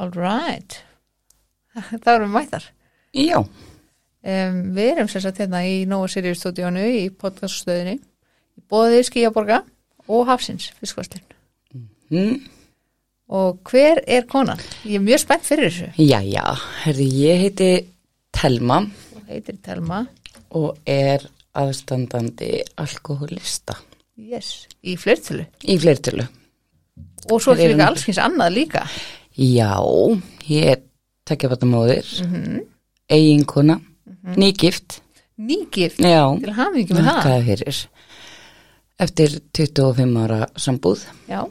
All right. Það erum við mættar. Já, Um, við erum sagt hérna í Nova Sirius stúdíónu í podcaststöðinni í bóðið Skíaborga og Hafsins fiskvastlinn. mm, Og hver er konan? Ég er mjög spennt fyrir þessu. já, já, herri, ég heiti Telma Þú heitir Telma. og er aðstandandi alkoholista Yes. Í fleirtölu. í fleirtölu. Og svo er eru líka nú- alls kyns annað líka. Já, ég er takkjafatamóðir, mm -hmm. eiginkona, nýgift, Nýgift. já, Til hamingi með það. þakkaði fyrir, eftir 25 ára sambúð Já.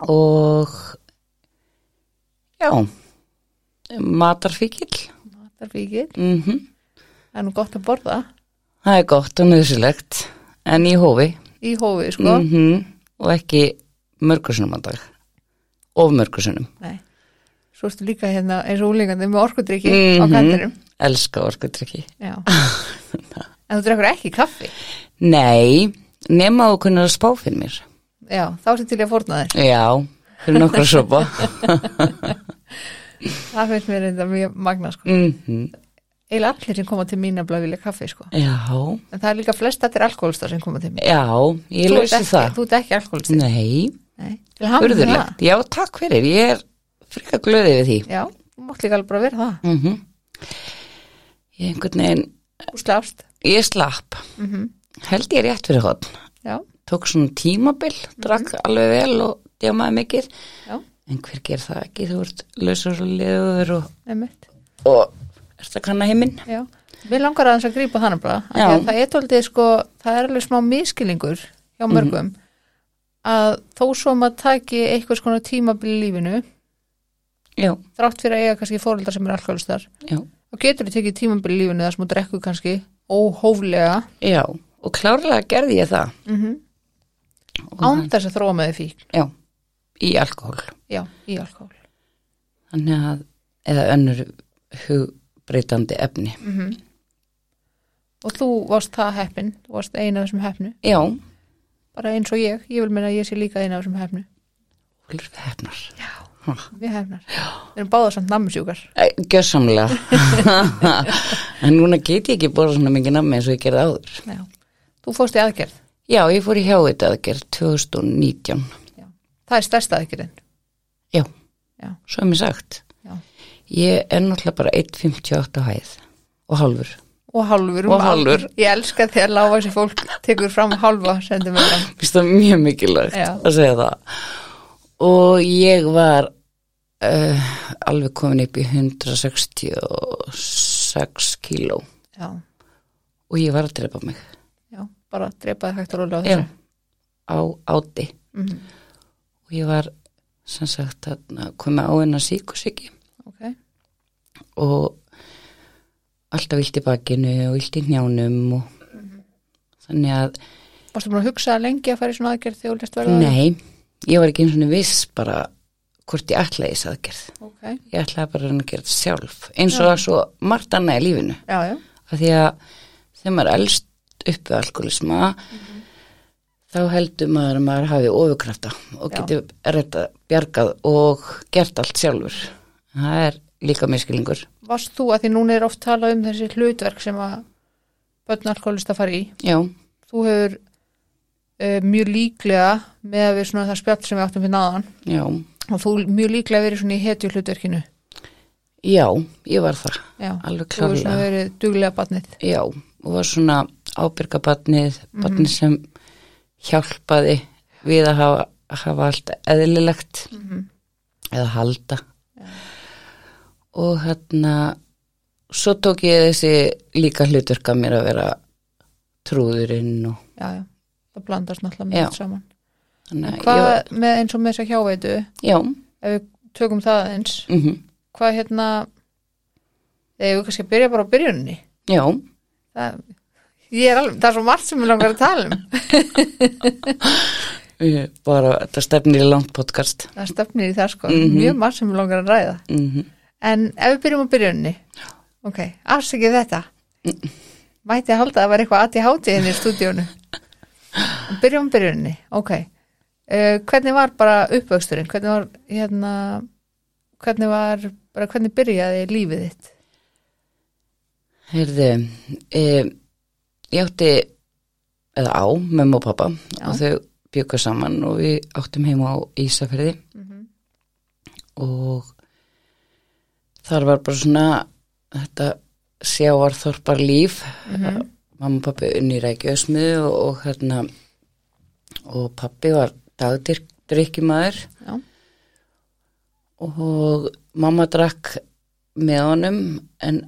og já, matarfíkil, Matarfíkil. mhm. Það er nú gott að borða Það er gott og nöðsilegt, en í hófi í hófið, sko. mm og ekki mörgursunum að dag. Of mörgursunum. Nei. Svo ertu líka hérna eins og úlingandi með orkudrykki á Mhm. kantinum. Elska orkudrykki. Já. en þú drekkur ekki kaffi. Nei, nema þú kunnur að spá fyrir mér. Já, þá ertu til í að fórna þér. Já, fyrir nokkra sopa. Það finnst mér reynda mjög magna, sko. mm Eila allir sem koma til mín að vilja kaffi, sko. Já, En það er líka flest allir alkoholistar sem koma til mín. já, ég lausi það. Þú ert ekki alkoholistar. Nei, Furðulegt. Já, takk fyrir, ég er frika glöðið við því. Já, mátt líka alveg bara vera það. Mm Ég einhvern veginn, Þú slafst. ég slapp. Mm Held ég rétt fyrir hotn. Já, tók svona tímabil, drakk alveg vel og djámaði mikið já, en hver ger það ekki, þú ert lausur og liður og, og ert að kanna heiminn Já. Mér langar aðeins að grípa þannig bara. Það er tóltið, sko, það er alveg smá miskilingur hjá mörgum að þó svo maður taki eitthvað svona tímabil í lífinu já, þrátt fyrir að eiga kannski fóreldar sem er já, og getur þið tekið tímabil í lífinu þar sem þú drekku kannski óhóflega. Já og klárlega gerði ég það. Mm -hmm. Og án þess að þróa með því. Fík já, í alkohól. Já, í alkohol þannig að, eða önnur hugbreytandi efni. Mm og þú varst það heppin þú varst eina af þessum heppnu? Já, bara eins og ég, ég vil meina að ég sé líka eina af þessum hólur við hefnar. Við hefnar, við erum báða samt nammisjúkar. Gjössamlega en núna get ég ekki bóra svona mikið nammi eins og ég gerði áður. Já. þú fórst í aðgerð? Já, ég fór í hjávita aðgerð 2019 það er stærsta aðgerðin? Já, Já. svo er mér sagt. Já. Ég er náttúrulega bara 1,58 á hæð og hálfur. Og hálfur, um Og hálfur. ég elska þegar lága þessi fólk tekur fram hálfa sentimetra. Það mjög mikilvægt Já. að segja það. Og ég var uh, alveg komin upp í 166 kíló. Já, og ég var að drepa mig. Já, bara drepaði hægt og rólega á þessu. Á áti. Mm og ég var sem sagt að koma á hennar síkusiki ok, og alltaf vilt í bakinu og vilt í njánum og þannig að varstu búin að hugsa lengi að fara í svona aðgerð þegar þú lest verða Nei, ég var ekki eins og viss bara hvort ég ætlaði þess aðgerð. ok, Ég ætlaði bara að að gera þetta sjálf. Eins og að svo margt annað í lífinu. já, já, Af því að þegar maður er elst upp við alkoholisma, þá heldur maður að maður hafi ofurkrafta og Já. getur bjargað og gert allt sjálfur. Það er líka miskilingur. varst þú að því núna er oft talað um þessi hlutverk sem að börn alkoholista fara í. Já, þú hefur uh, mjög líklega með að við svona það spjall sem við áttum fyrir náðan. Já, og þú mjög líklega verið svona í hetju hlutverkinu. Já, ég var það. já, Alveg þú hefur svona verið duglega batnið Já, og var svona ábyrga barnið, barnið sem hjálpaði við að hafa, að hafa allt eðlilegt eða halda og hérna svo tók ég þessi líka hlutverk að mér að vera trúðurinn og já, já, það blandast náttúrulega allt saman. Þannig að hvað ég, með eins og með þess að hjáveitu? Já, ef við tökum það eins mm hvað hérna eða við kannski að byrja bara á byrjunni já, það, alveg, það er svo margt sem við langar að tala um. Bara þetta stefnir í langt podcast. Það stefnir í það sko, Mhm. mjög margt sem við langar að ræða. Mm En ef við byrjum á byrjunni Ok, afsakið þetta Mætti að halda að það var eitthvað aðti hátíðin í stúdíónu Byrjum á byrjunni Ok uh, Hvernig var bara uppvöxturinn? Hvernig var hérna hvernig var, bara hvernig byrjaði lífið þitt? Heyrðu, e, ég átti, eða á, mömmu og pappa Já. og þau bjöka saman og við áttum heima á Ísafirði Mhm. og þar var bara svona þetta sjáarþorpar líf Mhm. mamma og pappi unni rækjösmið og, og hérna og pappi var dagdrykkjumæður og mamma drakk með honum en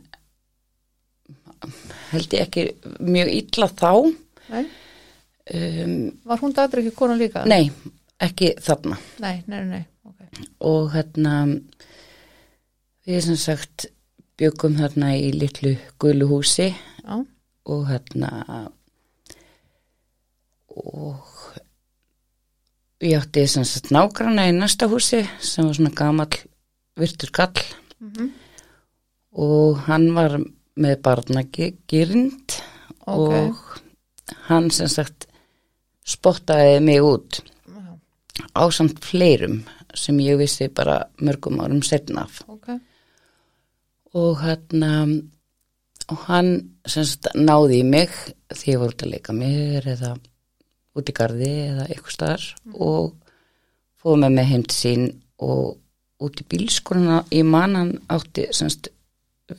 held ég ekki mjög illa þá um, var hún dagdur ekki kona líka? nei, ekki þarna Nei, nei, nei, ok. og hérna við sem sagt byggum þarna í litlu gulu húsi Já, og hérna og ég átti sem sagt nágrana í næsta húsi sem var svona gamall virtur kall. Mhm, og hann var með barnagirind ok. og hann sem sagt spottaði mig út á samt fleirum sem ég vissi bara mörgum árum setna af ok. Og hérna og hann sem sagt náði í mig því ég voru út að leika mér eða út í garði eða eitthvað staðar og fóð með mig heim til sín og út í bílskuruna í mannan átti sagt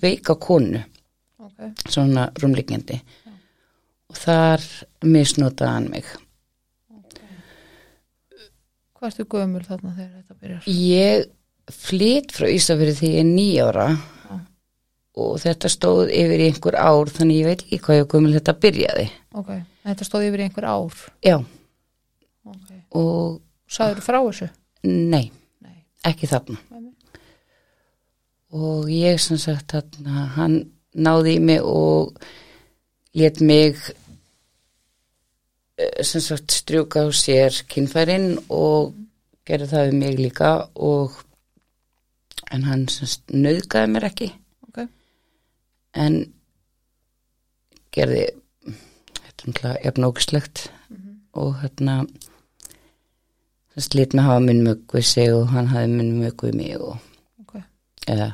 veika konu Ok, svona rúmliggjandi. Og þar misnotaði hann mig. Hvað ertu gömul þarna þegar þetta byrjar? Ég flytt frá Ísafjörði því ég er nýjára Já. Og þetta stóð yfir í einhver ár þannig ég veit ekki hvað ég komið þetta byrjaði. Ok, þetta stóð yfir í einhver ár. Já, Ok, og sagður frá þessu? nei, Nei, ekki þarna. Nei. Og ég sem sagt þarna, hann náði í mig og let mig eh, sem sagt strjúka á sér kynfærin og gerði það við mig líka og en hann sem sagt nöðgaði mér ekki. En gerði þetta er náttúrulega jafnókislegt og hérna það slít með hafa minn mög við sig og hann hafi minn mög við mig og ok. eða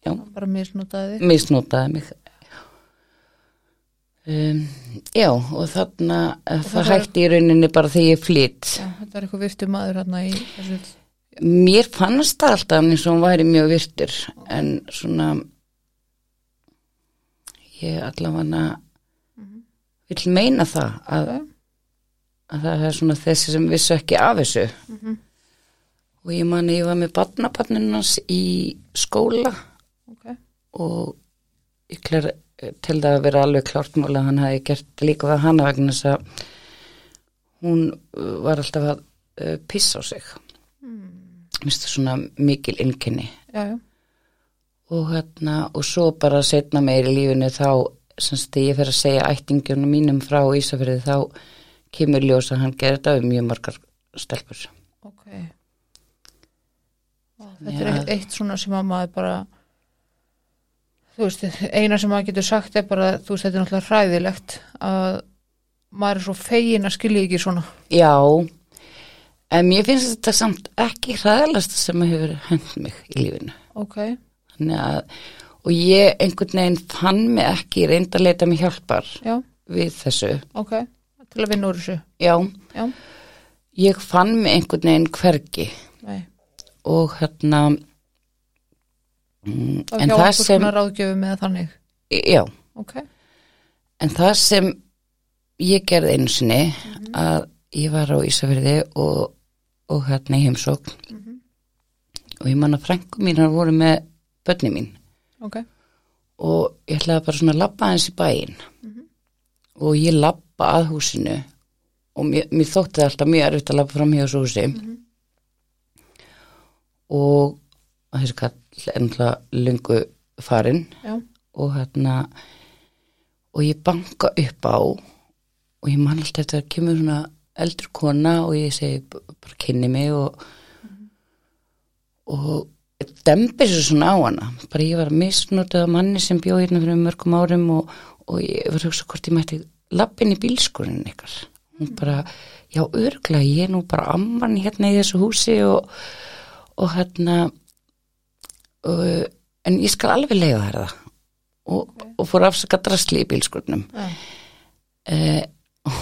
Já. Bara misnotaði þig. misnotaði mig um, já og þarna það, það það hætti í rauninni bara þegar ég flytt Já, þetta er eitthvað virtu maður hérna í þessu. mér fannst það alltaf eins og hann væri mjög virtur en svona ég allavega vil meina það að, að það er svona þessi sem vissu ekki af þessu. Mhm. og ég man ég var með barnabarninans í skóla. Ok, og ég klær til það að vera alveg klárt mál að hann hafi gert líka við hana vegna þess að hún uh, var alltaf að uh, pissa á sig. Hmm. minnst það svona mikil innkenni já, já, og hérna og svo bara setna meir í lífinu þá semst ég fer að segja ættingjunum mínum frá Ísafirði þá kemur ljós að hann gerir þetta um mjög margar stelpur ok. Vá, Þetta er Já. eitt, eitt svona sem að maður bara, þú veist, eina sem maður getur sagt er bara, þú veist, þetta er náttúrulega hræðilegt að maður er svo fegin að skilja ekki svona. Já, en mér finnst þetta samt ekki hræðalast sem hefur hend mig í lífinu. Ok, að, og ég einhvern veginn fann mig ekki reynda að leita mig hjálpar já, við þessu. ok, til að vinna úr þessu. Já, Já, ég fann mig einhvern veginn hvergi. Nei, og hérna, mm, og en það sem, já, Ok, en það sem ég gerði einu sinni að ég var á Ísafirði og, og hérna í heimsókn. Og ég man að frængu mínar voru með börni mín. Ok, og ég ætlaði bara svona að labba hans í bæinn. Og ég labba að húsinu og mér, mér þótti það alltaf mjög erfitt að labba fram hjá þessu húsi. Og þessi kall náttúrulega lungu farinn. Já, og hérna og ég banka upp á og ég man alltaf þetta kemur svona eldur kona og ég segi bara kynni mig og og dembi svo svona á hana. Bara ég var að misnotað af manni sem bjó hérna fyrir mörgum árum og, og ég var að hugsa hvort ég mætti lappin í bílskurinn ykkar. Hún bara, já örglega ég er nú bara amman hérna í þessu húsi og, og hérna uh, en ég skal alveg leiða þær það. Og, og fór afsaka drasli í bílskurnum uh,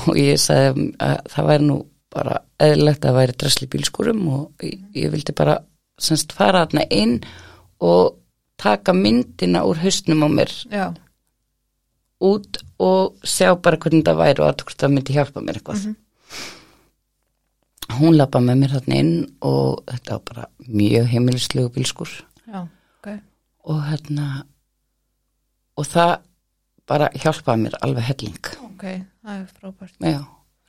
og ég sagði að það væri nú bara eðlilegt að væri drasli í bílskurum og ég, ég vildi bara semst fara þarna inn og taka myndina úr hausnum á mér Já. út og sjá bara hvernig það væri og að það myndi hjálpa mér eitthvað hún lappa með mér þarna inn og þetta var bara mjög heimilislegu bílskur Já. Ok. og hérna og það bara hjálpaði mér alveg helling Ok. Það er frábært. já,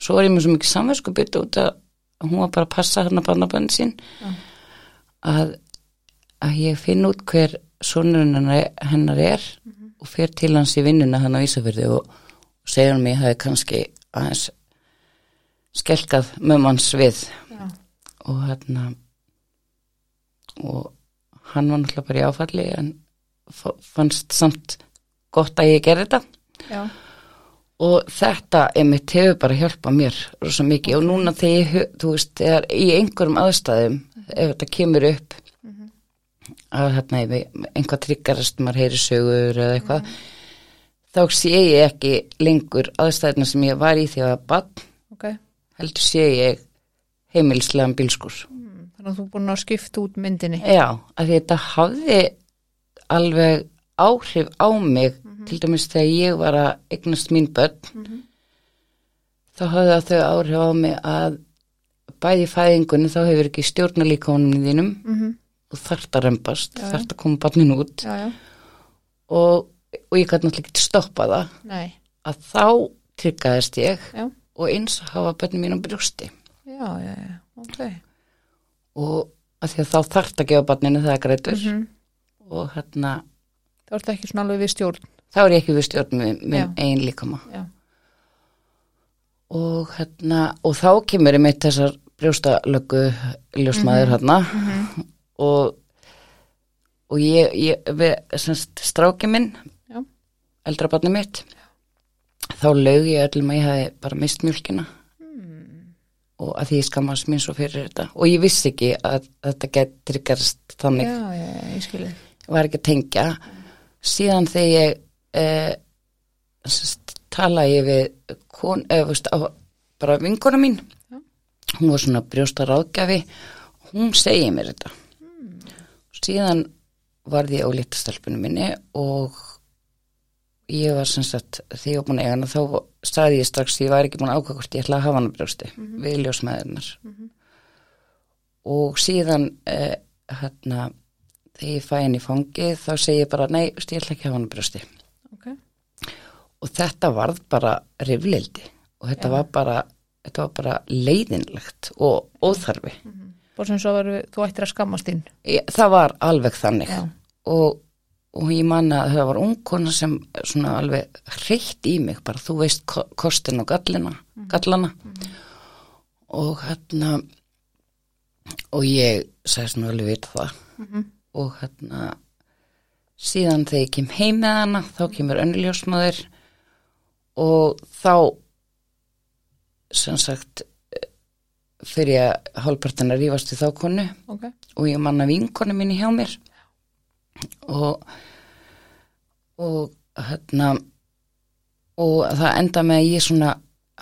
svo var ég með svo mikið samvæsku byttu út að hún var bara að passa hérna barnabönn sín Já. Að, að ég finn út hver sonurinn hennar, er og fer til hans í vinnuna hann á Ísafjörði og, segir hann mig að það er kannski aðeins skelkað mömmans við Já. og hérna og hann var náttúrulega bara í áfalli en fa- fannst samt gott að ég gerði þetta Já. Og þetta einmitt hefur bara hjálpað mér rosa mikið og núna þegar ég, þú veist, þegar í einhverjum aðstæðum ef þetta kemur upp að hérna ef ég- einhvað tryggarast maður heyri sögur eða eitthvað þá sé ég ekki lengur aðstæðina sem ég var í því að bann Ok. heldur sé ég heimilislegan bílskur Þannig að þú er búin að skipta út myndinni. Já, að því þetta hafði alveg áhrif á mig til dæmis þegar ég var að eignast mín börn þá hafði það þau áhrif á mig að bæði fæðingunni þá hefur ekki stjórna líkonum þínum Mm og þarft að já. þarft að koma barnin út Já, já. og, og ég gæti náttúrulega ekki stoppa það Nei. að þá tryggaðist ég Já. og eins hafa börnin mín á brjósti Já, já, já. Ok. og að því að þá þarft að gefa barninu það greitur Mm og hérna Það vart ekki svona alveg við stjórn. Þá er ég ekki við stjórn með Já. eigin líkama. Já. og hérna og þá kemur ég meitt þessar brjóstalöggu ljósmaður hérna. Og og ég, ég við, semst, stráki minn Já. eldra barni mitt þá laug ég öllum að ég hafi bara mist mjölkina og að því ég skammast mín svo fyrir þetta. Og ég vissi ekki að, þetta getur gerst þannig. Já, já, já, ég var ekki að tengja. Síðan þegar ég eh, tala ég við kon, eða veist, á, bara vinkona mín. Já. hún var svona brjósta ráðgjafi. Hún segir mér þetta. Síðan varði ég á litastelpunum minni og ég var sem sagt þegar ég var búin að eiga hana þá staði ég strax ég var ekki búin að ákvæða hvort ég ætla að hafa hana brjósti við ljósmaðurinnar og síðan eh, hérna þegar ég fæ henni í fangi þá segi ég bara nei, ég ætla ekki að hafa hana brjósti. Og þetta varð bara riflildi og þetta Já. var bara þetta var bara leiðinlegt og óþarfi. Bara sem svo var þú ættir að skammast þín. ég, það var alveg þannig. Já. og, og ég manna að það var ungkona sem svona alveg hreitt í mig bara þú veist ko- kostin og gallina, gallana. Og hérna og ég sagði svona alveg vita það. Og hérna síðan þegar ég kem heim með hana þá kemur önnuljósmaður og þá sem sagt fyrir ég hálfpartin að rífast við þá konu Ok. og ég manna vinkonu minni hjá mér og og hérna og það enda með að ég svona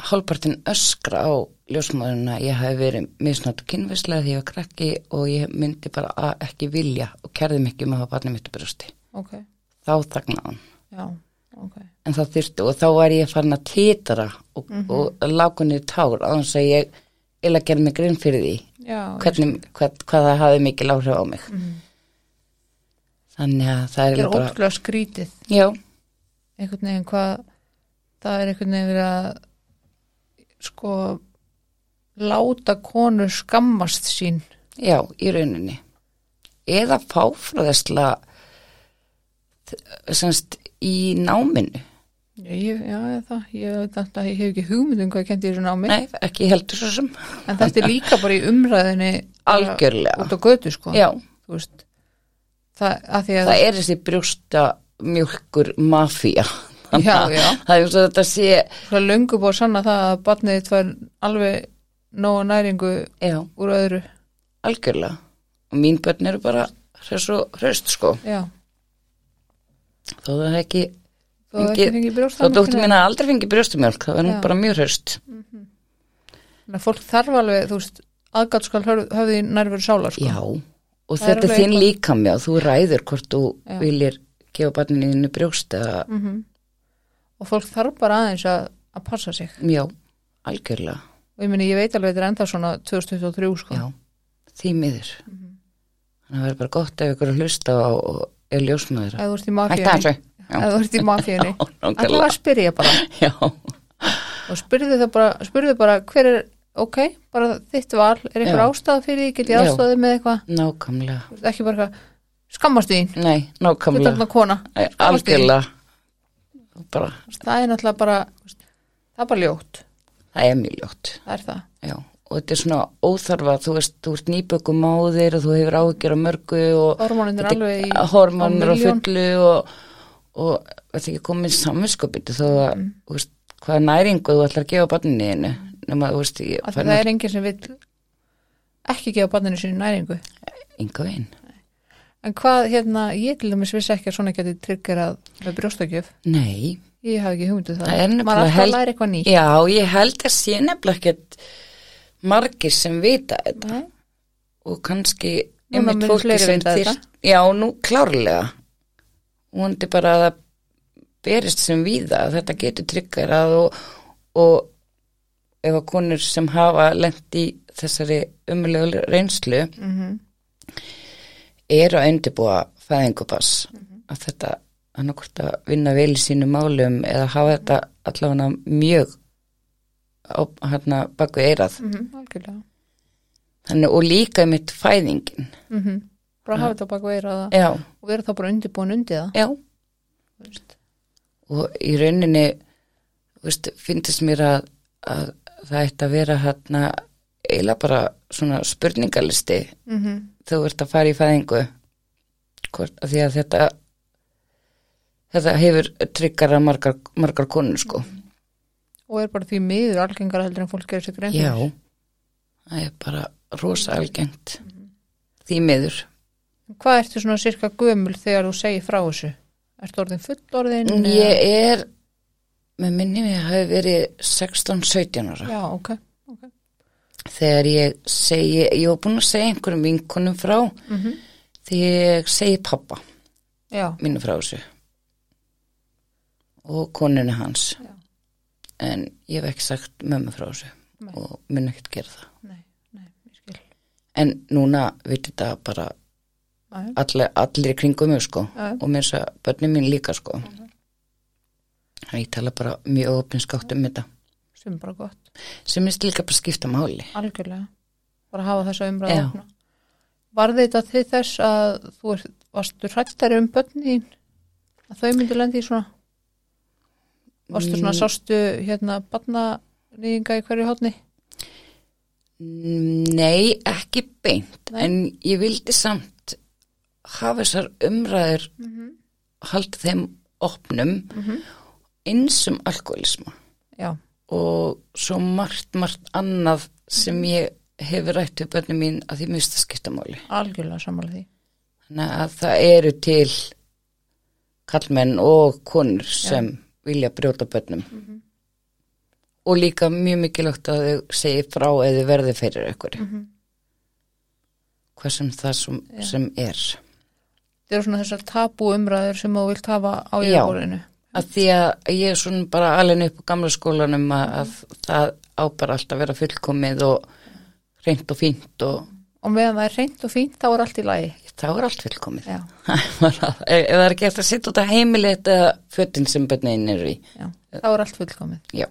hálfpartin öskra á ljósmaðurinn að ég hef verið misnátt kynvislega því ég var krakki og ég myndi bara að ekki vilja og kerði mikið með að hafa barnið mitt að brjósti Ok. þá þagnaði hann Já. Ok. En það þyrfti og þá var ég farin að titra og, og lákunni tár á þess að ég eða gerði mig grinn fyrir því Já. hvernig, hvað, hvað það hafi mikil áhrif á mig. Þannig að það er bara ótrúlega skrítið. já, einhvern veginn hvað það er einhvern veginn verið að sko láta konur skammast sín. Já, í rauninni. Eða fáfræðisla semst í náminu ég, já ég, það, ég, veit að ég hef ekki hugmynd um hvað kendi þessu námi. Nei, ekki heldur svo sem. En þetta er líka bara í umræðinni algjörlega, út á götu sko. Veist, það, það er þessi brjósta mjölkur mafía. Já, já. það er eins og þetta sé það er löngu búið að sanna það að barnið þitt var alveg nóga næringu já, úr öðru. Algjörlega. Og mín börn eru bara hraust sko. Já, þó það er ekki brjóstamjólk dóttir mín að aldrei fengi brjóstumjölk þá hún Já. bara mjög hraust Þannig að fólk þarf alveg, þú veist, aðgátt skal höf- höfði nærveru sálar, sko. já, og Það þetta er þinn líka mjög þú ræður hvort þú Já. viljir gefa barninu þínu brjóst eða Mm Og fólk þarf bara aðeins að, að passa sig. já, algjörlega Og ég meni, ég veit alveg þetta er enda svona 2023, sko. já, því miður Mhm. þannig að það verður bara gott ef ykkur að hlusta á og er ljósmaður Ef þú ert í mafíunni. Alltaf að spyrja bara. Já, Og spyrðu það bara, spyrðu bara hver er, ok, bara þitt val, er einhver ástæða fyrir því, get ég Já. aðstæðið með eitthvað? nákvæmlega Ekki bara eitthvað, skammast þín, Nei, nákvæmlega. Algjörlega Það er náttúrulega bara, það er bara ljótt. það er mjög ljótt Það er það. Já, og þetta er svona óþarfa þú veist, þú ert nýbökum á þér og þú hefur áhyggjur á mörgu og Þetta- alveg í hormónir á fullu og, og þetta ekki komið saminskopið þó að, Mm. veist, hvaða næringu þú ætlar að gefa barninu þínu nema, þú veist, ég Af því fann það er enginn sem vil ekki gefa barninu sinni næringu. enga veginn. En hvað, hérna, ég til dæmis vissi ekki að svona geti triggerað með brjóstakjöf. Nei, Ég hafi ekki hugmyndu það. Það er Maður alltaf held- að læra eitthvað nýtt. já, ég held að sé nefnilega ekkert margir sem vita þetta Nei. og kannski einmitt fólki sem þyrst- já, nú klárlega vonandi bara að það berist sem víða að þetta getur tryggarað og, og ef að konur sem hafa lent í þessari umulegu reynslu Mm eru að undirbúa fæðingubass Mhm. að þetta annarkvort að vinna vel í sínu málum eða hafa þetta allavega mjög á hérna baku eirað -hmm. Algjörlega. Þannig, og líka mitt fæðingin Mm Bara hafa þetta bak veira og vera þá bara undirbúin undir það. já. Þú veist. og í rauninni finnst mér að, að það ætti að vera hérna eiginlega bara svona spurningalisti Mm -hmm. þú ert að fara í fæðingu. Hvort, af því að þetta þetta hefur tryggara margar, margar konur sko. Og er bara því miður algengara heldur en fólk gerir sér grein já, það er bara rosa algengt. Því miður Hvað ertu svona cirka gömul þegar þú segir frá þessu? Ertu orðin fullorðin? eða- ég er með minni ég hafi verið 16-17 ára Já, ok. þegar ég segi, ég var búin að segja einhverjum vinkonum frá Mm þegar ég segi pappa Já, mínu frá þessu og konunni hans Já. en ég hef ekki sagt mömmu frá þessu Nei. og mun ekkert gera það nei, nei, ég skil. en núna veit þetta bara Já. allir, í kringum mig sko Já. og mér að börnin mín líka sko þannig ég tala bara mjög opinskátt um þetta sem er bara gott. sem minnst líka bara skipta máli Algjörlega. Bara hafa þessa umræða. Var þetta til þess að þú er, varstu hrættari um börnin að þau myndu lendi í svona? Varstu svona, Mm. sástu hérna barnanýðinga í hverju hotni? Nei, ekki beint Nei. en ég vildi samt hafa þessar umræður Mm -hmm. halda þeim opnum Mhm. eins um alkoholisma Já, og svo margt, margt annað sem ég hefur rætt við börnum mín að því mista skiptamáli. algjörlega sammála því. Þannig að það eru til kallmenn og konur sem vilja brjóta börnum. Mhm. Og líka mjög mikilvægt að þau segi frá eða verði fyrir ykkur. Mm Hvað sem það sem, Já. sem er. Þetta eru svona þessar tabú umræður sem þú vilt hafa á Já. yfirbórinu. Að því að ég er svona bara alveg upp á gamla skólanum að, að það á bara alltaf að vera fullkomið og reynd og fínt og Og meðan það er reynd og fínt, þá er allt í lagi. þá er allt fullkomið. Ef það er eftir að sitta út að heimili þetta fötin sem bönnin eru í. já, þá er allt fullkomið. Já,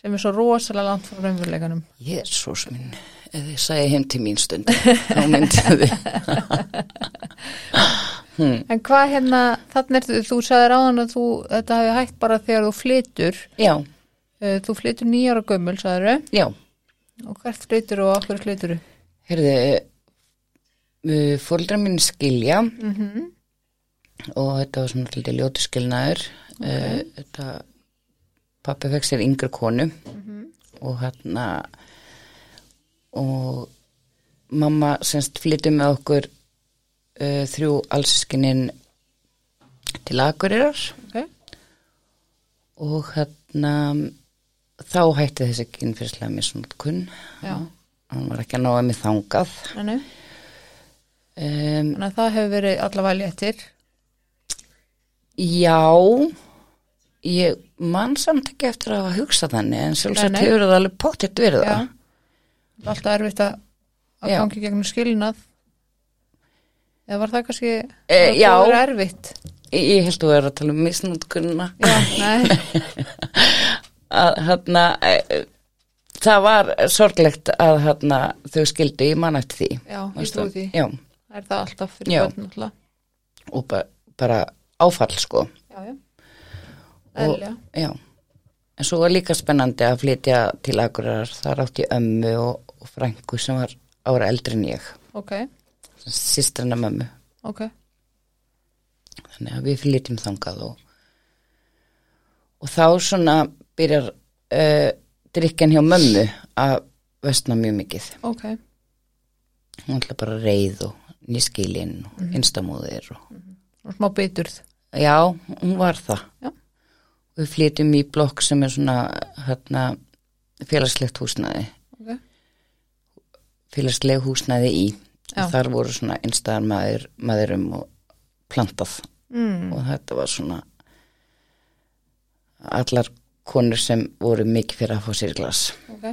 Sem er svo rosalega langt frá raunveruleikanum. Jésús minn, ef þið sagði heim til mín stund, þá myndið þið. En hvað hérna, þannig er þú sagðir áðan að þú, þetta hafi hægt bara þegar þú flytur. Já, Uh, Þú flytur nýjára gömul, sagður já, Og hvert flytur og okkur flytur heyrðu, uh, fóldra mín skilja. Mm -hmm. og þetta var svona lítið ljótu skilnaður. Uh, þetta, pappi fekk sér yngri konu. Og hérna, og mamma semst flyttum með okkur uh, þrjú allskinnin til Akureyrar. Ok, og hérna þá hætti þessi kynfyrslega misnótkun já, hann var ekki að náða mig þangað. Um, þannig að það hefur verið allavega léttir? Já. Ég man samt ekki eftir að hafa hugsað þannig en sjálfsagt hefur það alveg pottitt verið það. Alltaf erfitt að að gangi gegnum skilnað eða var það kannski Eh, það já. erfitt? Ég, held að vera að tala um nei, að hérna e, það var sorglegt að hérna þau skildu, ég man eftir því. Já, ég trúi því. Já, er það alltaf fyrir Já. börn alltaf og bara, bara áfall sko. Já, já, og, já. en svo var líka spennandi að flytja til Akureyrar. Þar átti ég ömmu og, og frængu sem var ára eldri en ég. Ok, sýstrina mömmu. Ok, þannig að við flytjum þangað og, og þá svona byrjar uh, drikkan hjá mömmu að vestna mjög mikið. Ok. Hún ætla bara reið og nýskilinn og Mhm. einstamóðir og og smá biturð. Já, hún var það. Já. við flytjum í blokk sem er svona hérna, félagslegt húsnæði. Ok, félagsleg húsnæði í þar voru svona einstæðar maður, maðurum og plantað. Mm, og þetta var svona allar konur sem voru mikið fyrir að fá sér glas. Ok.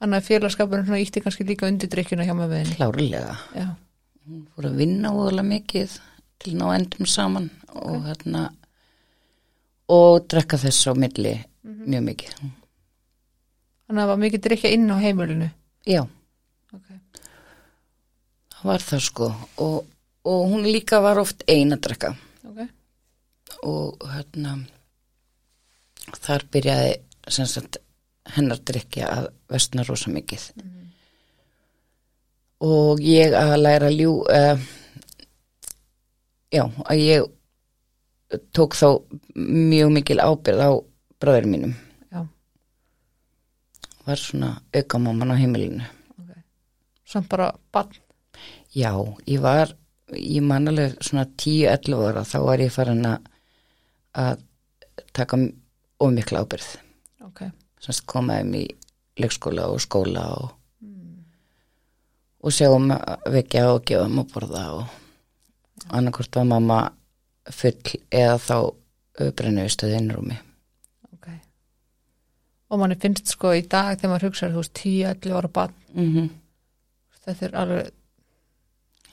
Þannig að félagskapurinn svona ítti kannski líka undir drikkjuna hjá veðinni klárlega. Hún fór að vinna óðurlega mikið til ná endum saman og hérna og drekka þess á milli Mhm. mjög mikið. Þannig að það var mikið drikkja inn á heimilinu? Já, var það sko. Og, og hún líka var oft ein að drekka. Ok, og hérna þar byrjaði sem sagt hennar drikja að vestna rosa mikið. Og ég að læra ljú uh, já, að ég tók þá mjög mikil ábyrð á bræður mínum. Já, var svona aukamáman á heimilinu. Ok. Samt bara bann, já, ég var ég man alveg svona 10-11 ára þá var ég farin að að taka ómikla ábyrð ok. Semst komaðum í leikskóla og skóla og og sjáum að vekja og gefa um að borða og annarkvort var mamma full eða þá brennu í stöðu innrúmi. Ok. Og manni finnst sko í dag þegar maður hugsa þú veist 10-11 ára bann mm -hmm. þetta er alveg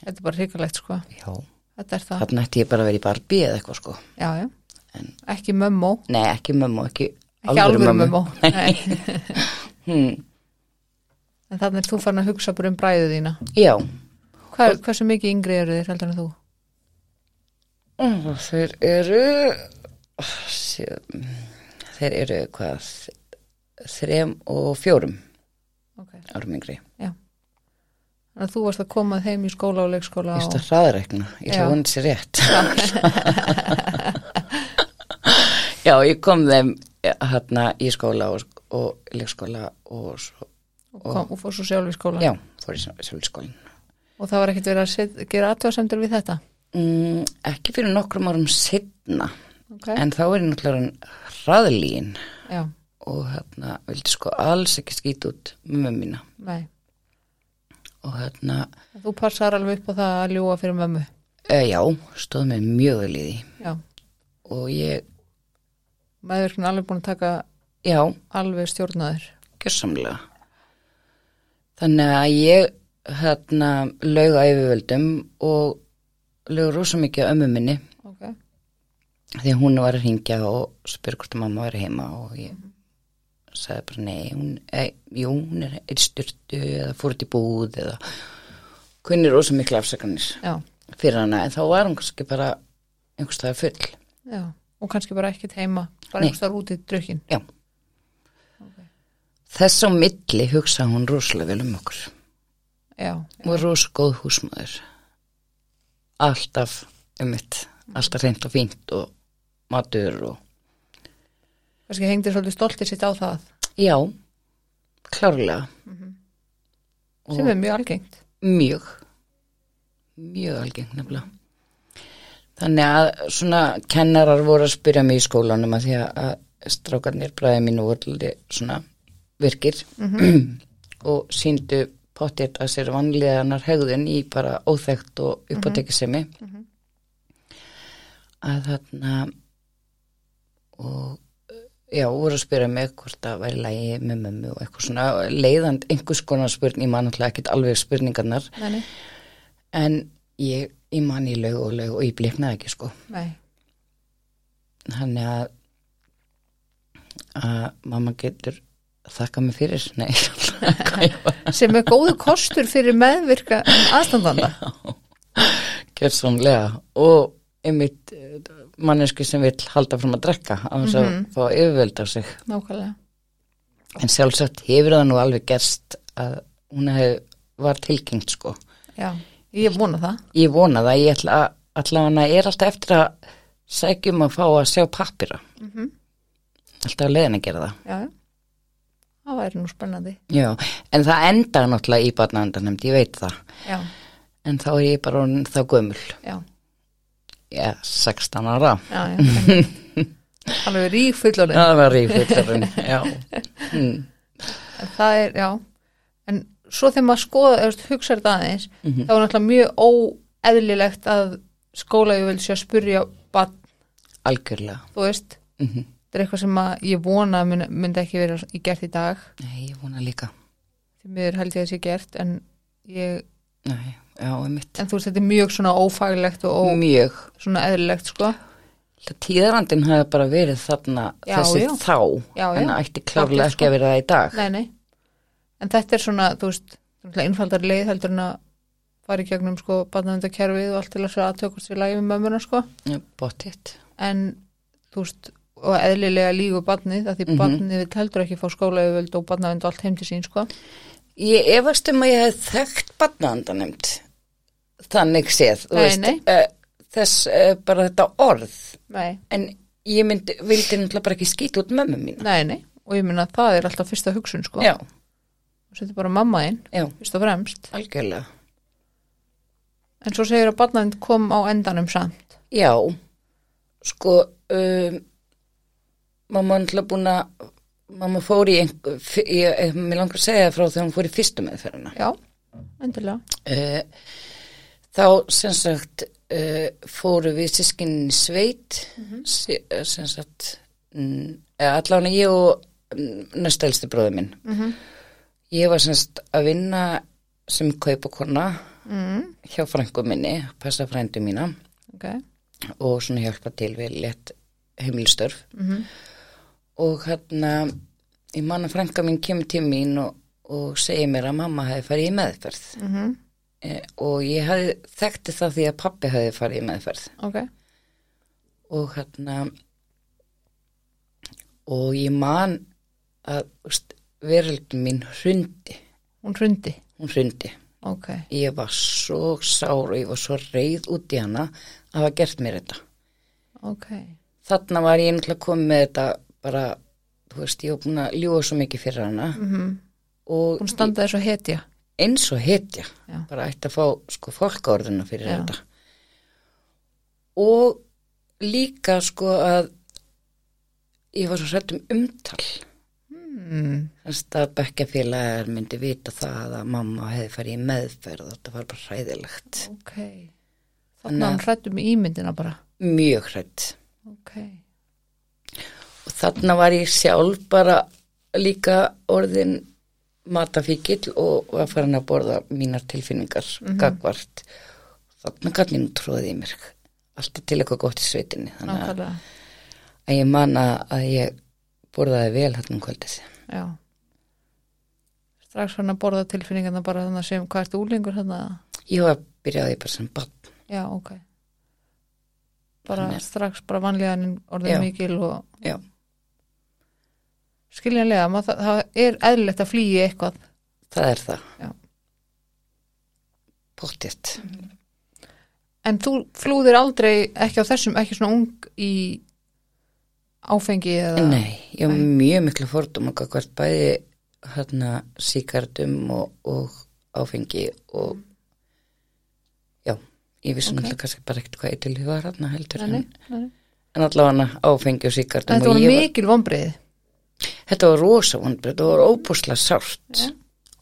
þetta er bara hrikalegt sko. Já, þetta er það, þarna ætti ég bara að vera í barbi eða eitthvað sko. Já, já. En- ekki mömmó, nei, ekki mömmu, ekki, ekki mömmu. mömmó Nei. hmm. en þannig er þú farin að hugsa bara um bræðu þína. Já, Hvað, hversu mikið yngri eru þér heldur en þú? og þeir eru þeir eru hvað þrem og fjórum ok, árum yngri. Þannig að þú varst að koma heim í skóla og leikskóla Ég að hraðarekna, ég að vona sér rétt. Já, ég kom þeim hérna í skóla og, og leikskóla og svo, og, kom, og fór svo sjálf í skóla? Já, fór í sjálfskólin. og það var ekkert verið að set, gera aðtöðasemdur við þetta? Mm, ekki fyrir nokkrum árum setna, okay. en þá er ég náttúrulega orðin hraðlín já, og hérna vildi sko alls ekki skýt út með mömmu mína. Nei og hérna, þú passar alveg upp á það að ljúa fyrir mömmu? E, já, stóð mér mjög vel í því. Já, og ég, meðverkun alveg búin að taka já, alveg stjórnaður? Gjörsamlega. Þannig að ég hérna laug á yfirvöldum og laug rosa mikið á ömmu minni. Ok, því hún var að ringja og spyr hvort að mamma væri heima og ég sagði bara nei hún, e, jú, hún er eitt styrtu eða fór út í búð eða kunni rosa miklu afsakanir já, fyrir hana. En þá var hún kannski bara einhvers staðar full. Já og kannski bara ekkert heima, bara Nei. einhvers þar út í drukkin. Já. Þess á milli hugsa hún rosalega vel um okkur. Já, og var rosa góð húsmaður. Alltaf um mitt alltaf reynd og fínt og matur og kannski hengdi svolítið stoltið sitt á það. Já, klárlega. Sem er mjög algengt. Mjög. Mjög algengt nefnilega. Þannig að svona kennarar voru að spyrja mig í skólanum að því að strákarnir bræði mínu voru svona virkir. Og síndu pottet að sér vanleganar hegðun í bara óþægt og uppáttekisemi að þarna og já, voru að spyrja mig hvort það væri lægi með mömmu og eitthvað svona leiðand einhvers konar spurning, ég man alltaf ekkert alveg spurningarnar. Nei, en ég, ég man í laug og laug og ég bliknaði ekki sko. Nei, þannig að að mamma getur þakka mig fyrir, nei sem er góðu kostur fyrir meðvirka aðstandanda. Gerðsónlega og einmitt mannesku sem vil halda fram að drekka á þess að fá yfirvöld á sig. Nákvæmlega, en sjálfsagt hefur það nú alveg gerst að hún hef, var tilgengt sko. Já, ég vona það. Ég vona það, ég ætla að allavega er alltaf eftir að sækjum að fá að sjá pappira Mhm. alltaf að leiðin að gera það. Já, það væri nú spennandi. Já, en það enda náttúrulega í barnavendanemnd, ég veit það. Já, en þá er ég bara þá gömul. Já, já, 16 ára. Já, já alveg rík fullorðin það var í fullorinn já, mm. Það er, já. En svo þegar maður skoða, eða hugsa þetta aðeins Mhm. þá er náttúrulega mjög óeðlilegt að skóla ég vil sé að spurja barn, algjörlega. Þú veist mm þetta er eitthvað sem ég vona að myndi, ekki vera í gert í dag. Nei, ég vona líka. Miður held ég að sé gert en ég, Nei, já, einmitt. En þú veist þetta er mjög svona ófaglegt og ó, Mjög. svona eðlilegt sko. Tíðarandin hafi bara verið þarna Já, þessi já. þá. Já, en já. það ætti klárlega Pottþétt, ekki að vera það í dag. Nei, nei. en þetta er svona, þú veist einfaldar leið heldur en að fara í gegnum sko barnavendakerfið og allt til að segja aðtökast við lagi með mömmuna sko. Já, Bóttið en þú veist og eðlilega lígu barnið að því Mhm. barnið vil heldur ekki fá skólaöföld og barnavend og allt heim til sín sko Ég efast um að ég hef þekkt barnaðandanemnd þannig séð, Nei, veist nei. Uh, þess uh, bara þetta orð. Nei, en ég myndi, vildi náttúrulega bara ekki skýta út mömmu mína. Nei, nei. Og ég minna að það er alltaf fyrsta hugsun sko. Já, og þetta er bara mamma inn, já, fyrst og fremst. Algjörlega. En svo segir að barnavend kom á endanum samt. Já, sko um, mamma er náttúrulega búin að mamma fór í ég, ég, mér langar að segja frá þegar hún fór í fyrstu meðferðina. Já, endilega. Uh, þá sem sagt uh, fóru við sískinin í sveit mm sem sagt mm, eða allavega ég og mm, næstælsti bróði minn. Mm ég var sem sagt að vinna sem kaupakonna mm, hjá frængu minni, passa frændu mína. Ok. Og svona hjálpa til við létt heimilstörf mm og hérna ég man að frænka mín kemur til mín og, og segir mér að mamma hefði farið í meðferð. -hmm. e, og ég hefði þekkti það því að pappi hefði farið í meðferð. Ok, og hérna og ég man að úst, veröldin mín hrundi. Hún hrundi? Hún hrundi. Ok, ég var svo sár og ég var svo reið út í hana að hafa gert mér þetta. Ok. Þarna var ég náttúrulega komið með þetta bara, þú veist, ég var búin að ljúa svo mikið fyrir hana mm og hún standaði svo hetja eins og hetja Já. bara ætti að fá sko fólkaorðuna fyrir Já. þetta og líka sko að ég var svo hrætt um umtal mm. Þannig að bekkjafélagar myndi vita það að mamma hefði farið í meðferð og þetta var bara hræðilegt. ok Þannig að hann hrættum í ímyndina bara Mjög hrætt. ok, Og þarna var ég sjálf bara líka orðin matafíkil og var farin að borða mínar tilfinningar Mhm. gagvart. Þarna gæti nú tróðið í mér. Alltaf til eitthvað gott í sveitinni. Þannig nákvæmlega að ég manna að ég borðaði vel hérna um kvöldið. já strax hann að borða tilfinningarna bara þannig að sem hvað ertu úlingur þannig að Ég var byrjaði bara sem bann. já, ok bara strax bara vanlíðanin orðin Já. mikil og Já. Skiljanlega, maður, það, það er eðlilegt að flýja eitthvað Það er það. Já. Pottjett. en þú flúðir aldrei ekki á þessum, ekki svona ung í áfengi eða Nei, ég hef mjög miklu fordum og hvert bæði hérna síkartum og, og áfengi og já, ég vissi Ok. náttúrulega kannski bara ekkert hvað eitthvað var hann heldur Nei, en, nei, en allavega áfengi og síkartum Þetta og var, mikil vonbreið þetta var rosa vonbrið, þetta var óbúslega sárt. Já.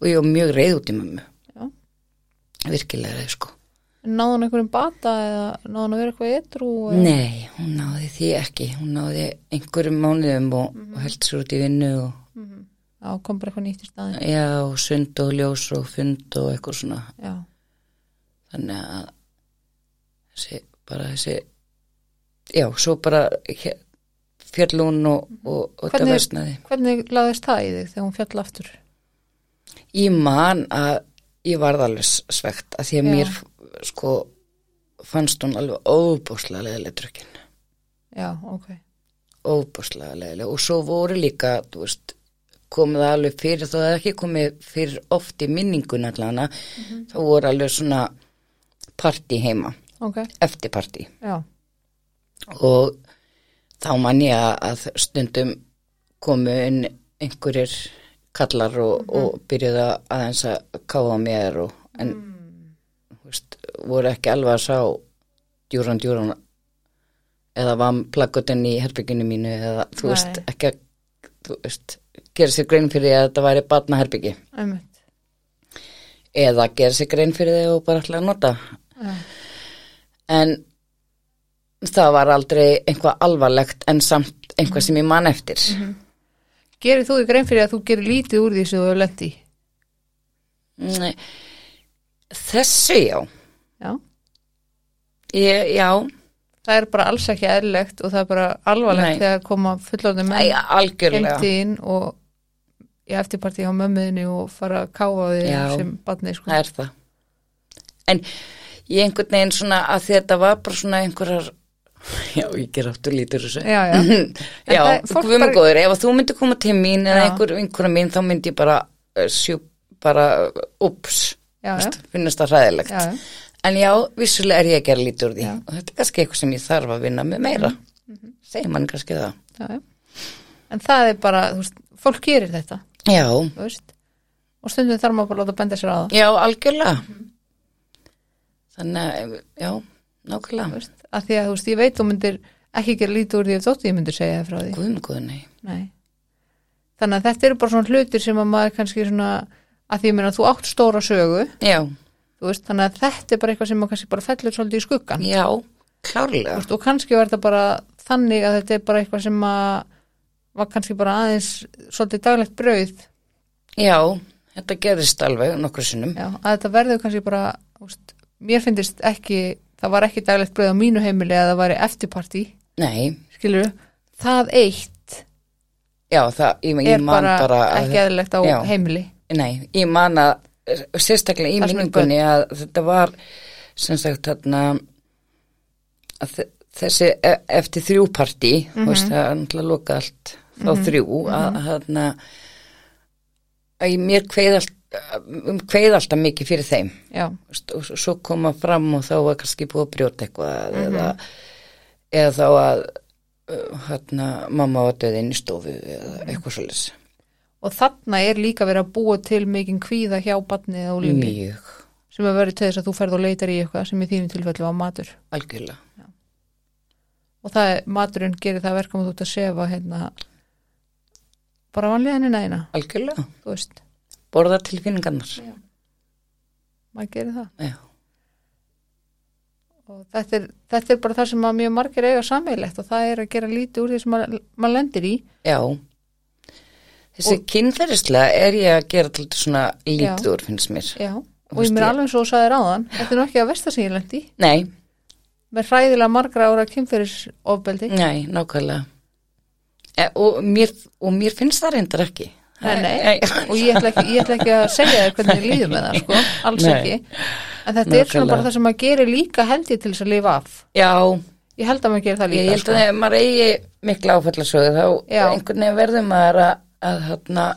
og ég var mjög reið út í mömmu. Já. virkilega reið sko. Náðu hann einhverjum bata eða náðu hann að vera eitthvað etru eða... Nei, hún náði því ekki. Hún náði einhverjum mánuðum og, Mhm. og held sér út í vinnu og Já, kom bara eitthvað nýtt í staðin já, og sund og ljós og fund og eitthvað svona. Já, þannig að þessi, bara þessi já, svo bara he- hún og, og, og þetta versnaði. hvernig laðist það í þig þegar hún fjall aftur? ég man að ég varð alveg svegt að því að Já. mér sko fannst hún alveg óbúslega leðileg drukkin. Já, ok. Óbúslega leðileg og svo voru líka þú veist, komið alveg fyrir þó það ekki komið fyrir oft í minningun allana þá voru alveg svona partí heima, Ok, eftir partí já, og þá man ég að- stundum komu inn einhverjir kallar og, og byrjuðu að aðeins að káfa á mér og, en þú veist, voru ekki alveg að sá djúran djúran eða var plaggutin í herbygginu mínu eða þú Nei. veist ekki að þú veist, gera sér grein fyrir því að þetta væri batna herbyggi einmitt. Eða gera sér grein fyrir því og bara ætla að nota. Já, en það var aldrei einhvað alvarlegt en samt einhvað sem ég man eftir. Gerir þú í grein fyrir að þú gerir lítið úr því sem þú hefur lent í? Nei, þessu já. Já, ég, já, það er bara alls ekki eðlilegt og það er bara alvarlegt Nei. þegar koma fullorðin Æ, menn heimtíðin og í eftirparti á mömmuðinni og fara að káfa því sem batni sko. það er það. En ég einhvern veginn svona að þetta var bara svona einhverjar já, ég ger áttur lítur þessu Já, já. Já, guðmur bara- góður, ef þú myndir koma til mín eða einhver einhverja mín, þá myndi ég bara uh, sjú, bara, ups Já, já. finnast það já. en já, vissulega er ég að gera lítur því og þetta er kannski eitthvað sem ég þarf að vinna með meira Mhm. segir mann kannski það. En það er bara, þú veist, fólk gerir þetta, já. Og stundum þarf maður bara að láta benda sér á það, já, algjörlega Mhm. þannig að, já, nákvæmlega. Að því að, þú veist, ég veit þú myndir ekki gera lítið úr því ef þótt ég myndir segja það frá því. guðmur góður, nei Nei. Þannig að þetta eru bara svona hlutir sem að maður kannski svona, að því meina þú átt stóra sögu, veist, þannig að þetta er bara eitthvað sem maður kannski bara fellur svolítið í skuggan. já, klárlega veist, og kannski var þetta bara þannig að þetta er bara eitthvað sem að var kannski bara aðeins svolítið daglegt brauð já, þetta gerist alveg nokkur sinnum Já, að þetta verður kannski bara úst, mér finnst ekki það var ekki daglegt brauð á mínu heimili að það væri eftirparti, það eitt já, það, ég, ég er bara, bara, að, ekki eðlilegt á já. heimili. Nei, ég man að sérstaklega í minningunni að þetta var sem sagt þarna að þe- þessi e- eftir þrjú partí mm veist, það er náttúrulega loka allt þá þrjú að þarna að ég mér kveið allt um kveið alltaf mikið fyrir þeim. Já, og svo koma fram og þá var kannski búið að brjóta eitthvað eða, eða þá að hérna, mamma var döðin í stofu eða eitthvað svolítið og þarna er líka verið að búa til mikinn kvíða hjá eða úlingi mjög. Sem er verið til þess að þú ferð og leitar í eitthvað sem í þínum tilfellu var matur. Algjörlega. Og það er, maturinn gerir það verkum að þú ert að sefa hérna bara vanlega henni næna, algjörlega, þú veist borða tilfinningarnar maður gerir það. Já, og þetta er, þetta er bara það sem mjög margir eiga sammeilegt og það er að gera lítið úr því sem maður, maður lendir í. Já. Þessi og, kynferðislega er ég að gera til svona lítið Já. úr finnst mér. Já, og ég mér alveg svo sagði ráðan þetta er nú ekki að versta sem ég lendi nei, með hræðilega margra ára kynferðisofbeldi. Nei, nákvæmlega. E, og, mér, og mér finnst það reyndar ekki Nei, nei, og ég ætla, ekki, ég ætla ekki að segja þér hvernig ég líður með það, sko, alls Nei. ekki. En þetta er svona bara það sem maður gerir líka held ég til þess að lifa af. Já, ég held að maður gerir það ég líka held að ef maður eigi mikla áfallasögu þá Já. einhvern veginn verður maður að, að hérna,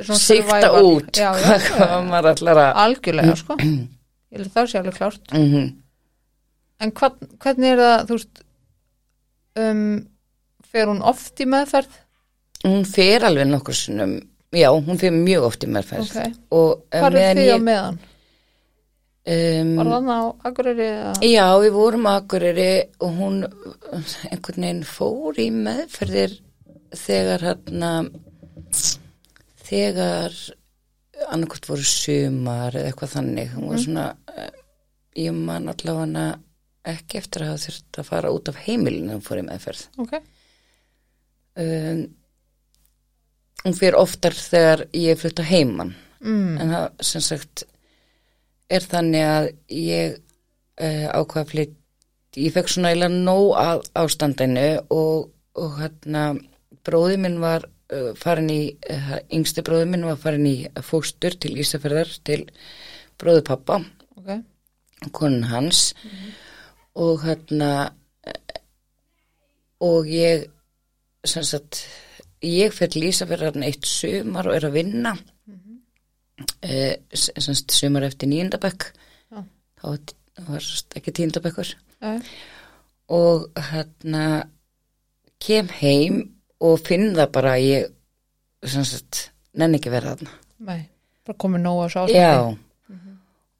svona sikta survival. út já, já, hvað, hvað maður ætlar að algjörlega, sko. Ég held að það sé alveg klárt. Mm en hva, hvernig er það, þú veist um, fer hún oft í meðferð hún fer alveg nokkur sinnum já, hún fyrir mjög oft í meðferð Ok. og eh, Hvað er þið á meðan? Var um, það á Akureyri eða? Já, við vorum á Akureyri og hún einhvern veginn fór í meðferðir þegar hérna þegar annarkvæmt voru sumar eða eitthvað þannig hún var svona eh, ég man allavega ekki eftir að hafa þurft að fara út af heimilinu hún fór í meðferð Ok, um, hún fyrir oftar þegar ég er flutt að heiman. Mm. en það sem sagt er þannig að ég uh, ákvað að flytt ég fekk svona eiginlega nóg að ástandinu og, og hérna bróði minn var uh, farin í, uh, yngsti bróði minn var farin í fóstur til Ísafjörðar til bróði pappa ok, konun hans. Og hérna eh, og ég sem sagt ég fer til Ísafjörðar eitt sumar og er að vinna. Eh, sem sagt sumar eftir nýjendabæk Já. þá var- ekki tíundabækur já, og hérna kem heim og finn það bara að ég sagt nenni ekki að vera þarna. Nei, bara komið nóg að sá. Já.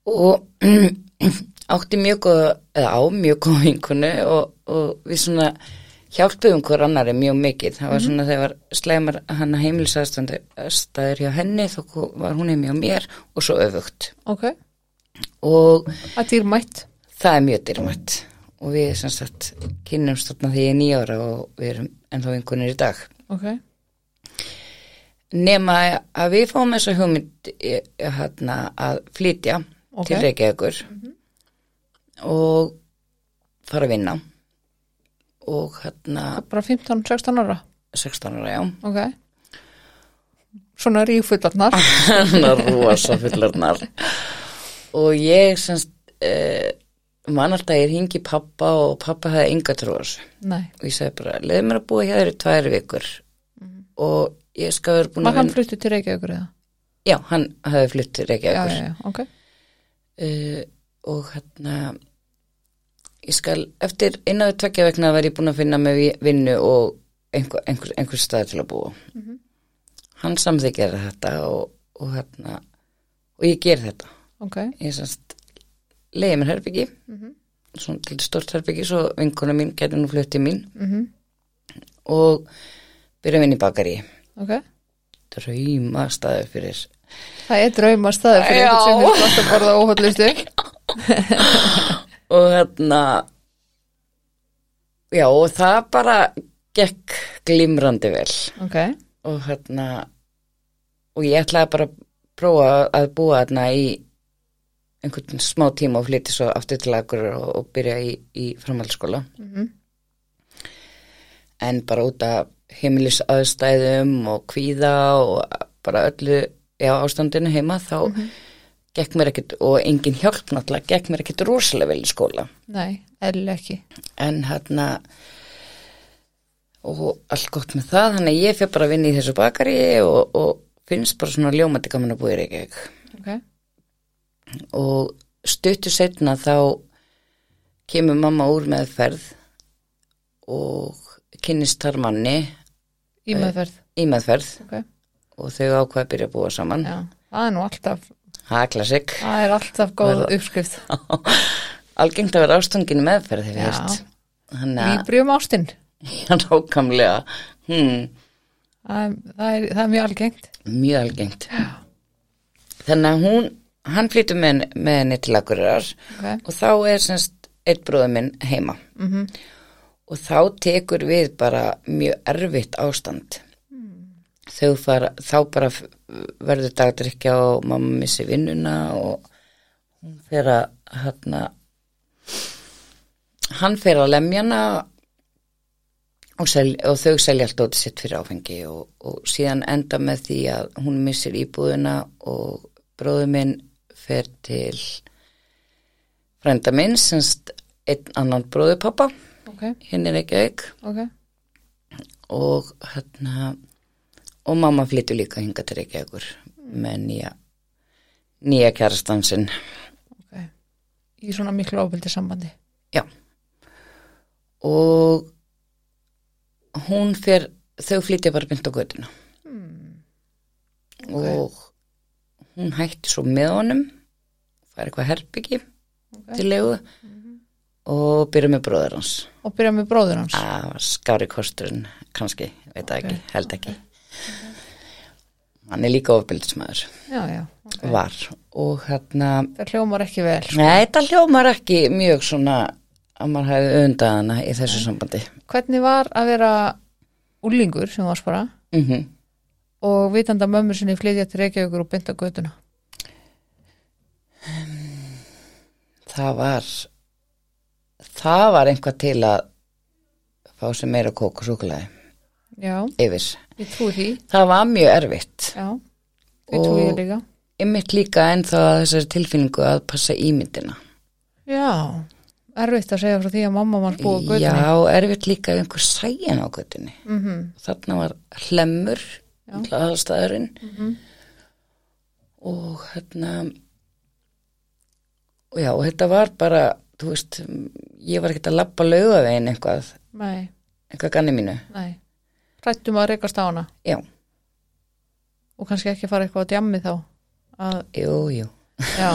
Og átti mjög góð eða á mjög góð vinkunu og, og við svona hjálpuðum hver annari mjög mikið. Það var svona þegar slæmar hann heimilisaðstæður hjá henni þá var hún heim hjá mér og svo öfugt. Ok, og að það er mjög dýrmætt. Og við sem sagt kynnumst þarna því ég er nýjára og við erum ennþá vinkunir í dag. Ok, nema að við fáum þessa hugmynd eh, hérna, að flytja Ok. til Reykjavíkur og fara að vinna og hérna bara 15-16 ára. 16 ára, já Ok. Svona rífullarnar. hann er rosa fullarnar og ég semst eh, man alltaf ég hingi pappa og pappa hefði enga trúas Nei, og ég segi bara, leiði mér að búa hjá þér í tvær vikur og ég skal vera búin var að hann vinna fluttu til Reykjavíkur eða? já, hann hefði flutt til Já, Reykjavíkur já, já, ok. uh, og hérna ég skal, eftir innan við tvekja vegna var ég búin að finna með vinnu og einhver, einhver, einhver stað til að búa. Hann samþykir þetta og, og hérna og ég ger þetta. Ok, ég semst leiði mér herbyggi svona til stort herbyggi svo vinkona mín getur nú fluttið mín. Mhm, og byrja í bakari ok. drauma staður fyrir Það er drauma staður fyrir einhvern sem er gott að borða óhaldlistu. og hérna já og það bara gekk glimrandi vel. Ok, og hérna og ég ætlaði bara að prófa að búa hérna í einhvern smá tíma og flytti svo aftur til agur og, og byrja í, í framhaldsskóla. Mhm, en bara út af heimilisaðstæðum og kvíða og bara öllu já, ástandinu heima þá gekk mér ekkit og engin hjálp náttúrulega gekk mér ekkit rosalega vel í skóla. Nei, eðlilega ekki. en hérna og allt gott með það þannig að ég fyrir bara að vinna í þessu bakari og, og finnst bara svona ljómandi gaman að búi í Reykjavík. Ok, og stuttu setna þá kemur mamma úr meðferð og kynnist þar manni. Í meðferð. í meðferð. Ok, og þau ákvað að byrja að búa saman. Já, það er nú alltaf, það er klassik. Það er alltaf góð uppskrift. algengt að vera ástungin í meðferð Já. veist þannig að Líbrium ástinn, já, nákvæmlega. Hmm, það, það, er, það er mjög algengt. mjög algengt. Þannig að hún hann flytur með, með henni til Akureyrar Ok, og þá er semst eitt bróður minn heima. Mhm, og þá tekur við bara mjög erfitt ástand fara þá bara verður dagdrykja og mamma missi vinnuna og hún fer að hérna hann fer að lemjana og, sel, og þau selja allt út sitt fyrir áfengi og, og síðan enda með því að hún missir íbúðina og bróður minn fer til frænda minn semst einn annan bróður pappa ok, hinn er ekki auk ok, og hérna og mamma flyttu líka hinga til Reykjavíkur með nýja nýja kærastansinn ok. Í svona miklu ábyldi sambandi. já. Og hún fer þau flytja bara bynd á götuna. Og hún hætti svo með honum fær eitthvað herbyggi Ok. til legu og byrja með bróður hans. Og byrja með bróður hans? Að skári kosturinn kannski, veit ekki, held ekki hann er líka ofbildismæður já, já, ok. var. Og hérna það hljómar ekki vel sko. Nei, þetta hljómar ekki mjög svona að maður hefði undað hana í þessu sambandi. hvernig var að vera úlingur sem varst bara? Mm og vitanda mömmu sinni flytja til Reykjavíkur og bynda götuna? Það var, það var einhvað til að fá sér meira kók og súkulæði já, yfir. ég trúi því. Það var mjög erfitt. já, ég trúi ég líka. Ymmit líka ennþá að þessari tilfinningu að passa ímyndina. já, erfitt að segja frá því að mamma mann búið á götunni. Já, erfitt líka að einhver sæjan á göttunni. mm Þarna var hlemmur, aðalstaðurinn Mhm. og hérna og já, þetta var bara þú veist, ég var ekkert að labba laugavegin eitthvað, nei, eitthvað ganni mínu. Nei hrættum að reykast á hana? Já, og kannski ekki fara eitthvað á djammi þá? Að, jú, jú. Já.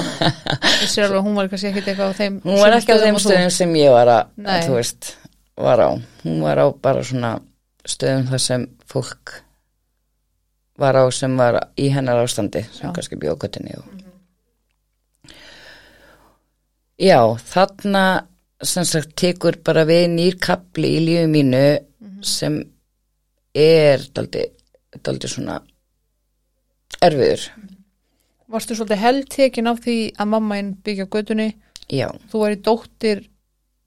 Ég sé alveg að hún var kannski ekki eitthvað á þeim hún var ekki á þeim stöðum sem ég var að, Nei. þú veist var á, hún var á bara svona stöðum þar sem fólk var á sem var í hennar ástandi sem Já. kannski bjóð göttinni og... já, þarna sem sagt tekur bara við nýr kapli í lífi mínu sem er daldi, svona erfiður. Varstu svolítið heldtekin af því að mamma einn byggja á götunni? Já, þú væri dóttir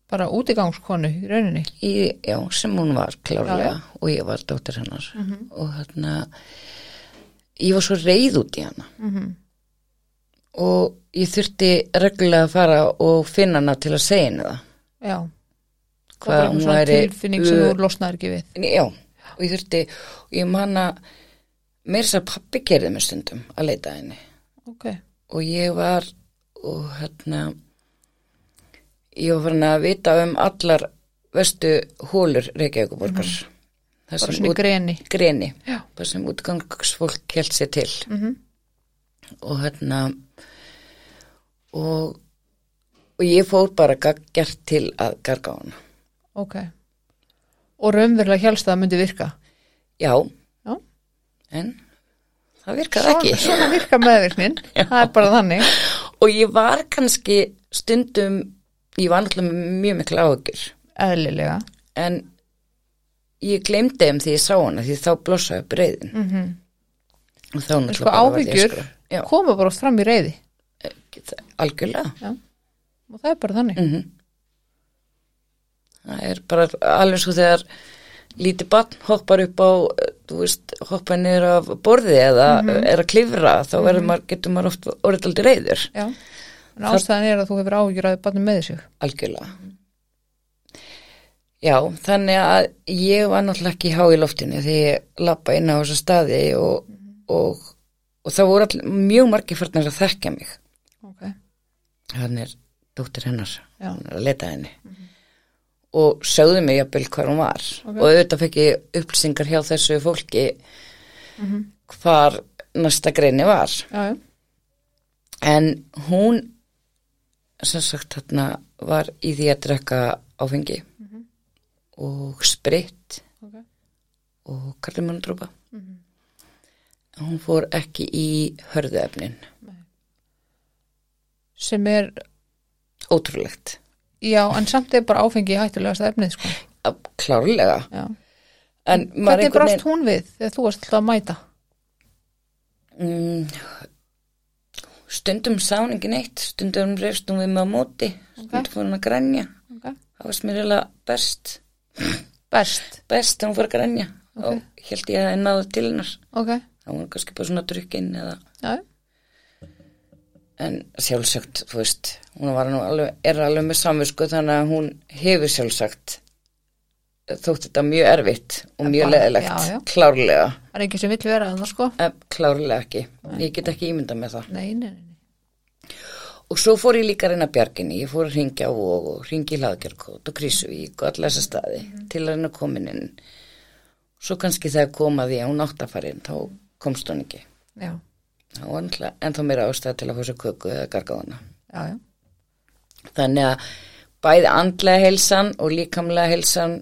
bara útigangskonu í rauninni? Í, já, sem hún var klárlega Já, og ég var dóttir hennar. Og hérna ég var svo reið út í hana. Mm -hmm. og ég þurfti reglulega að fara og finna hana til að segja henni það. Já, Hvað var hún væri tilfinning sem þú losnaðir ekki við. Já, og ég þurfti og ég man að meira þess að pappi gerði mig stundum að leita að henni. Ok, og ég var og hérna ég var farin að vita um allar vestu hólur Reykjavíkuborgar mm bara svona í greni. greni. Það sem útgangsfólk held sér til. Mm og hérna og og ég fór bara gert til að garga á hana. Ok og raunverulega helst að myndi virka? Já, já, en það virkaði ekki. svona virka meðvirknin. Það er bara þannig. Og ég var kannski stundum ég var náttúrulega mjög miklu áhugur eðlilega. En ég glemdi þeim því ég sá hana því þá blossaði upp reyðin mm -hmm. og þá náttúrulega sko já, koma bara oft fram í reyði algjörlega. Og það er bara þannig. Mm það er bara alveg svo þegar lítið barn hoppar upp á eh, veist, hoppar niður af borði eða er að klifra þá verður maður, getur maður oft orðið aldrei reyður já, en ástæðan er að þú hefur að barnum með sig. Algjörlega. Já, þannig að ég var náttúrulega ekki há í loftinu því ég lappa inn á þessa staði og, og, og það voru all, mjög margir farnir að þekkja mig. Ok, hann er dóttir hennar. Já. hann er að leta henni og sögðu mig jafnvel hvar hún var. Ok. og auðvitað fekk ég upplýsingar hjá þessu fólki hvar næsta greini var. Já, já, en hún sem sagt þarna var í því að drekka áfengi og spritt ok. og kallumannadrópa hún fór ekki í hörðuefnin. Sem er, ótrúlegt já, en samt er bara áfengi hættulegast efnið, sko. Klárlega. Já. hvernig brást hún við þegar þú varst alltaf að mæta? Mm, stundum sá hún ekki neitt, stundum reyfst hún við með á móti, stundum fór hún að grænja. okay. Það varst mér eiginlega best, best, best þegar hún fór að grænja og held ég að það náðu til hennar. ok. Það var kannski bara svona drukkinn eða, já, en sjálfsagt, þú veist, hún alveg, er alveg með samvisku þannig að hún hefur sjálfsagt þótt þetta mjög erfitt og mjög bara- leðilegt, já, já. klárlega, það er ekki sem vill vera það, sko klárlega ekki. Ég get ekki ímyndað með það. nei, nei, nei, nei. Og svo fór ég líka reyna bjarginni, ég fór að ringja á og, og ringi í hlaðgerkót og Krísuvík og alla þessa staði til að reyna komin inn. Svo kannski þegar komaði að hún átt að fara inn, þá komst hún ekki. já, það var náttúrulega ennþá meira ástæð til að sér köku eða gargaðana já, já, þannig að bæði andlega heilsan og líkamlega heilsan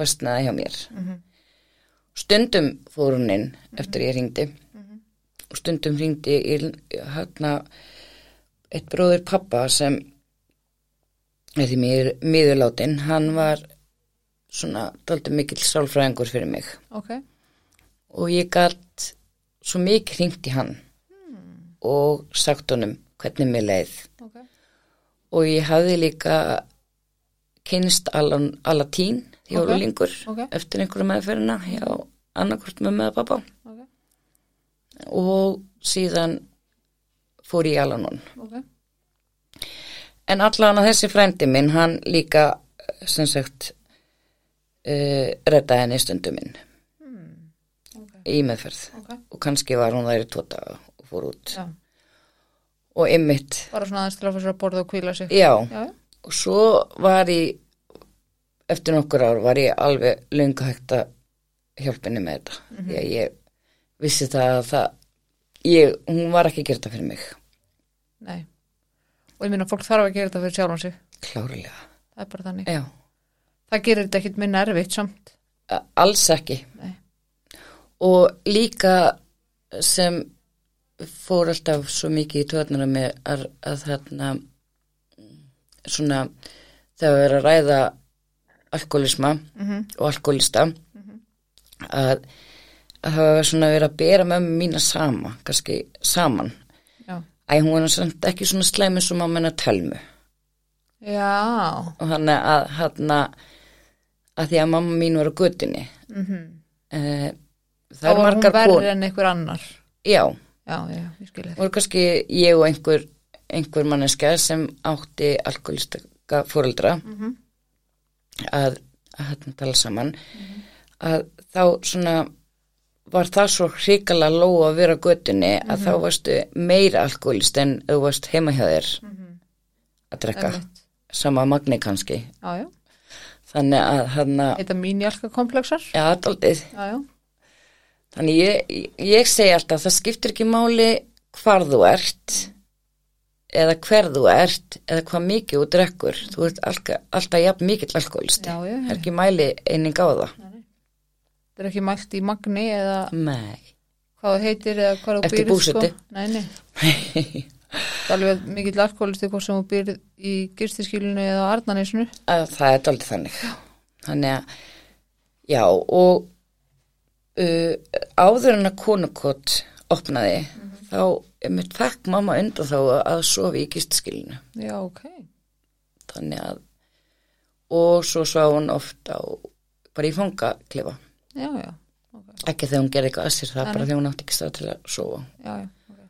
vestnaði hjá mér. Stundum fór hún inn eftir ég hringdi. Og stundum hringdi hérna eitt bróður pappa sem því mér miðurlátin, hann var svona daldið mikill sálfræðingur fyrir mig. Ok, og ég gætt svo mikið hringt í hann og sagt honum hvernig mér leið. Ok, og ég hafði líka kynst Alan, Alatín Ok, jólulingur ok. eftir einhverju meðferðina hjá annarkvort með með pappa og síðan fór ég ok, en allan að þessi frændi minn hann líka sem sagt uh, reddaði henni stundum minn. Ok, í meðferð. Og kannski var hún þær í tóta fór út já, og ymmit, bara svona aðeins til að fá sér að borða og kvíla sig. já Já, og svo var ég eftir nokkur ár var ég alveg löngu hægt að hjálpa henni með þetta því að ég vissi það að það ég, hún var ekki að gera þetta fyrir mig nei. Og ég minna, fólk þarf að gera þetta fyrir sjálfan sig. klárlega, Það er bara þannig. já, Það gerir þetta ekkit minna erfitt samt. alls ekki Nei. og líka sem fór alltaf svo mikið í töðnara með að, að þarna svona þegar við erum að ræða alkoholisma Mm og alkoholista að, að hafa svona verið að bera með mína sama, kannski saman Já. Æ, hún var samt ekki svona slæmi sem að menna telmu Já, og hann að hann að því að mamma mín var á götunni mhm. eh, þá það er var hún margar verri kon en einhver annar. já, Já, já, þetta. voru kannski ég og einhver einhver manneska sem átti alkoholistaka fóreldra Mhm. að, að hérna tala saman að þá svona var það svo hrikala lóa að vera á götunni að þá varstu meira alkoholist en þú varst heima hjá þér að drekka. Sama magni kannski. Já, þannig að hann að heita mínjalka komplexar. Já, já, þannig ég, ég segi alltaf það skiptir ekki máli hvar þú ert eða hver þú ert eða hvað mikið þú drekkur þú ert alltaf, alltaf jafn mikill alkoholist já, já. er ekki mæli eining á það Það er ekki mælt í magni eða nei hvað það heitir eða hvað þú Eftir býrð, búsetu. Sko. Nei, nei. Það er alveg mikill alkoholisti hvort sem þú býrð í gistiskilinu eða að það er daldið þannig þannig að já og uh, áður en að konukot opnaði þá mitt fekk mamma undan þá að sofi í gistaskilinu Já, ok. þannig að og svo svá hún oft á bara í fangaklefa Já, já, ok. ekki þegar hún gerði eitthvað að sér það Nei, bara þegar hún átti ekki stað til að sofa Já, já, ok.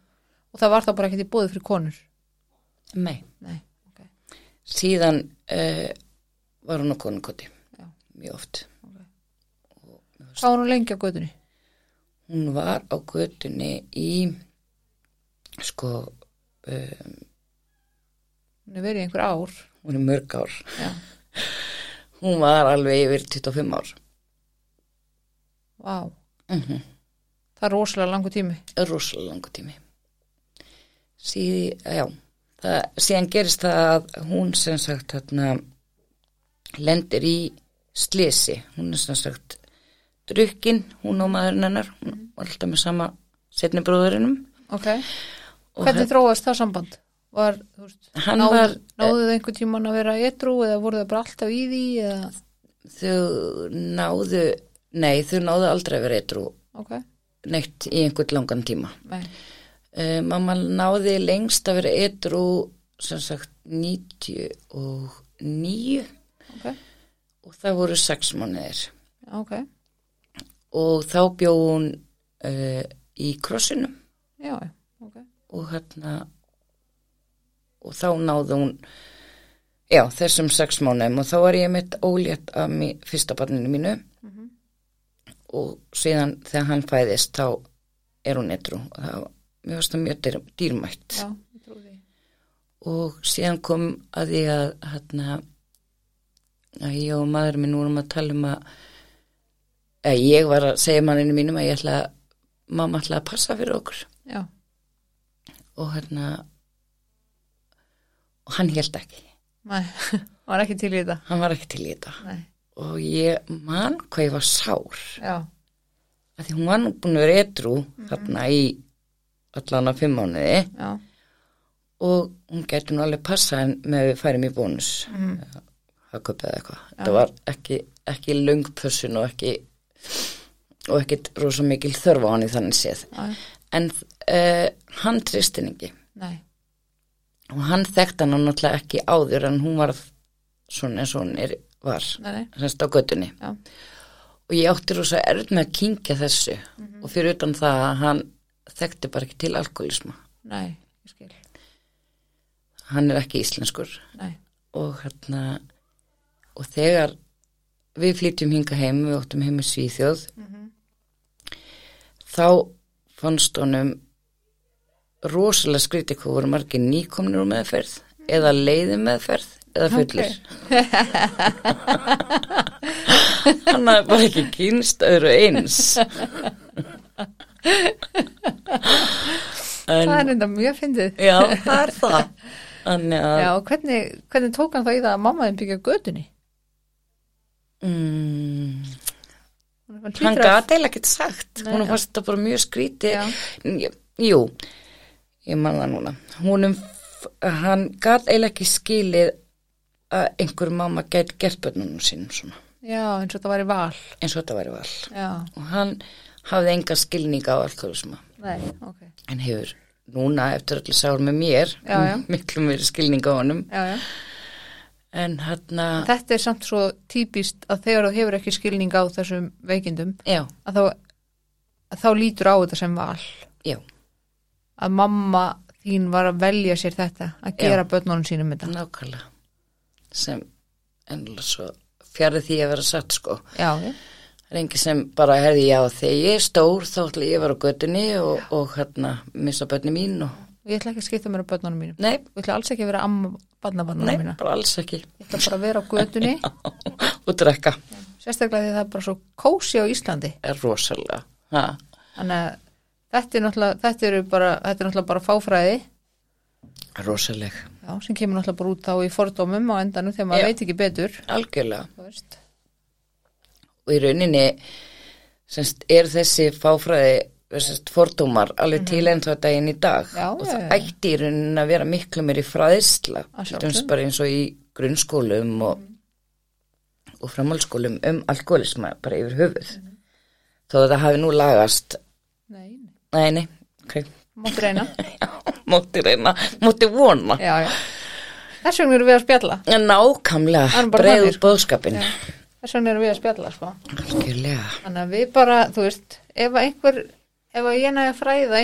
Og það var það bara ekkert í bóði fyrir konur. nei, Nei, ok. síðan uh, var hún á konukoti Já. mjög oft Var hún lengi á gödunni? hún var á götunni í sko um, Hún er verið einhver ár. hún er mörg ár Já, hún var alveg yfir 25 ár vá. mm Það er rosalega langu tími. rosalega langu tími síði, já það, síðan gerist það að hún sem sagt hérna lendir í slisi hún er sem sagt drukkin, hún og maðurinn hennar hún var alltaf með sama setni bróðurinnum Ok. Og Hvernig þróast það samband? Var, veist, náðu, var- náðu þið einhvern tíman að vera etru eða voru það bara alltaf í því eða, þau náðu nei, þau náðu aldrei að vera eitthrú ok, neitt í einhvern langan tíma. Nei, uh, mamma náði lengst að vera eitthrú sem sagt 99 ok, og það voru sex mánuðir. Ok, og þá bjó hún uh, í krossinum. Já, já, ok, og hérna og þá náði hún já, þessum sex mánuðum. Og þá var ég mitt ólétt af mi, fyrsta barninu mínu. Og síðan þegar hann fæðist þá er hún eitthrú og það var það mjög dýr, dýrmætt. Já, ég og síðan kom að því að hérna að ég og maður minn vorum að tala um að ég var að segja manninu mínum að ég ætla að mamma ætla að passa fyrir okkur. Já, og hérna og hann held ekki. Nei, var ekki til í þetta? Hann var ekki til í þetta. Nei, og ég man hvað ég var sár. Já, af því hún var nú búin að vera edru þarna í allan að fimm mánuði. Já. Og hún getur nú alveg passa en með við færum í bónus. Mm. hagköp eða eitthvað. Þetta var ekki, ekki löngpössun og ekki og ekkit rosa mikil þörf á hann í þannig séð. Já, en uh, hann tristin ekki. Nei, og hann þekkti hann náttúrulega ekki áður en hún var svona eins og hún er, var semst á göttunni já, og ég átti rosa erð með að kynkja þessu. Og fyrir utan það að hann þekkti bara ekki til alkoholisma nei, ég skil, hann er ekki íslenskur. Nei, og hérna og þegar við flytjum hinga heim við óttum heim í Svíþjóð. Þá fannst honum rosalega skrítið hvað voru margir nýkomnir úr meðferð eða leiði meðferð eða fullir hann hafði bara ekki kynst öðru eins. En, það er enda mjög fyndið. Já, það er það. Þannig að já, og hvernig, hvernig tók hann þá í það að mamma þeim byggja götunni mm, hann að- gati eða ekkert sagt. Nei, hún fannst þetta bara mjög skríti Já. jú ég man það núna. Húnum, hann gati eða ekki skilið að einhver mamma gæti gert börnunum sínum svona. Já, eins og þetta var í val. Eins og þetta væri val. Já, og hann hafði enga skilninga á alkoholisma nei, ok. En hefur núna eftir öllu sáur með mér Já, miklu meiri skilninga á honum. Já, já. En hann þetta er samt svo típist að þegar þú hefur ekki skilning á þessum veikindum já, að þá, að þá lítur á þetta sem val. Já, að mamma þín var að velja sér þetta að gera börnunum sínum þetta. Nákvæmlega. Sem ennlega svo fjarið því að vera satt sko. Já, Það er engi sem bara herði já þegar ég er stór þá ætla ég að vera á göttunni og, og hérna missa börni mín og ég ætla ekki að skipta mér á börnunum mínum. Nei, ég ætla alls ekki að vera amma barnabannunum nei, mína bara alls ekki. Ég ætla bara að vera á götunni. Og drekka. Sérstaklega því það er bara svo kósi á Íslandi. Er rosalega. Ha, þannig að þetta er náttúrulega þetta, eru bara, þetta er náttúrulega bara fáfræði. Rosaleg, já, sem kemur náttúrulega bara út á í fordómum á endanum þegar maður veit ekki betur. Algjörlega. Og í rauninni semst er þessi fáfræði fordómar alveg til enn þá daginn í dag. Mhm. Já, og það já. ætti í rauninni að vera miklu til sjálfsögðu. dæmis bara eins og í grunnskólum og, og framhaldsskólum um alkoholisma bara yfir höfuð. Mhm. þó að það hafi nú lagast. Nei, nei, nei, ok. Máttu reyna. Já, móti reyna, móti vona. Já, þess vegna erum við að spjalla. Þannig, sko. bóðskapin þess vegna erum við að spjalla sko. þannig að við bara, þú veist ef einhver, ef að ég næði að fræða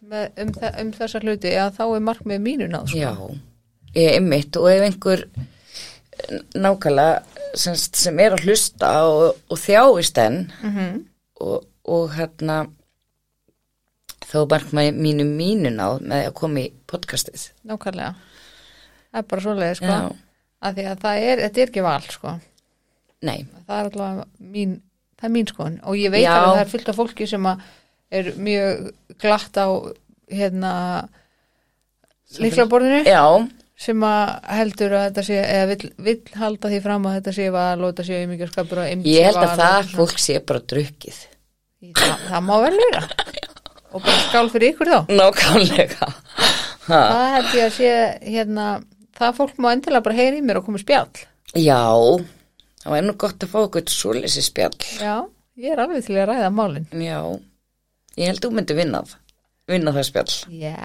með, um, um þessa hluti að þá er markmið mínu náð sko. Já, ég er mitt og ef einhver nákvæmlega sem, sem er að hlusta og, og þjáist enn Mhm. og, og hérna þá markmaði mínu mínu náð með að koma í podcastið. nákvæmlega það er bara svoleiði sko. Já, að því að það er, þetta er ekki val sko. nei, það er alltaf mín það er mín skoðun og ég veit Já. að það er fullt af fólki sem að er mjög glatt á hérna líklaborðinu sem að heldur að þetta sé eða vill, vill halda því fram að þetta sé og þetta sé mikið skapur og ég held að það fólk sé bara drukkið. það, það má vel vera. Og bara skál fyrir ykkur þá. Nákvæmlega. Það held ég að sé hérna það fólk má endilega bara heyra í mér og koma spjall. Já, það var nú gott að fá okkur svoleiðsi spjall. já, ég er alveg til að ræða málin. Já, ég held þú myndi vinnað, vinna það spjall. já,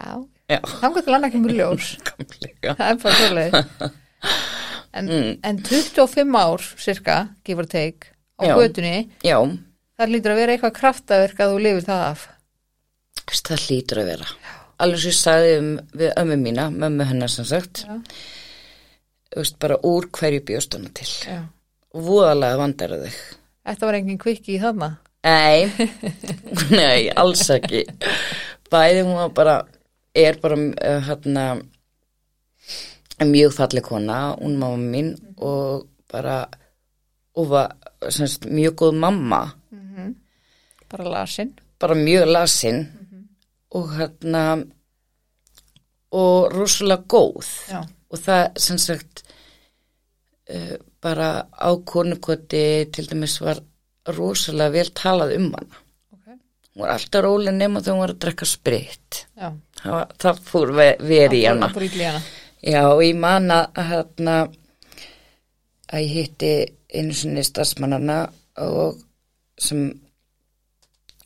Já, þannig til annað kemur ljós nákvæmlega. það er bara svoleið en, en 25 ár cirka, give or take á Já, það lítur að vera eitthvað kraftaverk að þú lifir það af það hlýtur að vera. Alveg svo ég sagði um, við ömmu mína, mömmu hennar sem sagt, veist, bara úr hverju bjóst hana til. Já. Og voðalega vandar þig. Þetta var engin kvikki í þarna Nei, nei, alls ekki. Bæði hún var bara, er bara uh, hérna, mjög falleg kona, hún mamma mín og bara, og var semst, mjög góð mamma, bara lasin. Bara mjög lasin. Og hérna og rosalega góð. Já, og það sem sagt uh, bara á konukoti til dæmis var rosalega vel talað um hana. Ok, hún var alltaf róleg nema þegar hún var að drekka sprit. Það, það fór ve- verið í hana. já og ég man að hérna að ég hitti einu sinni starfsmannarna og sem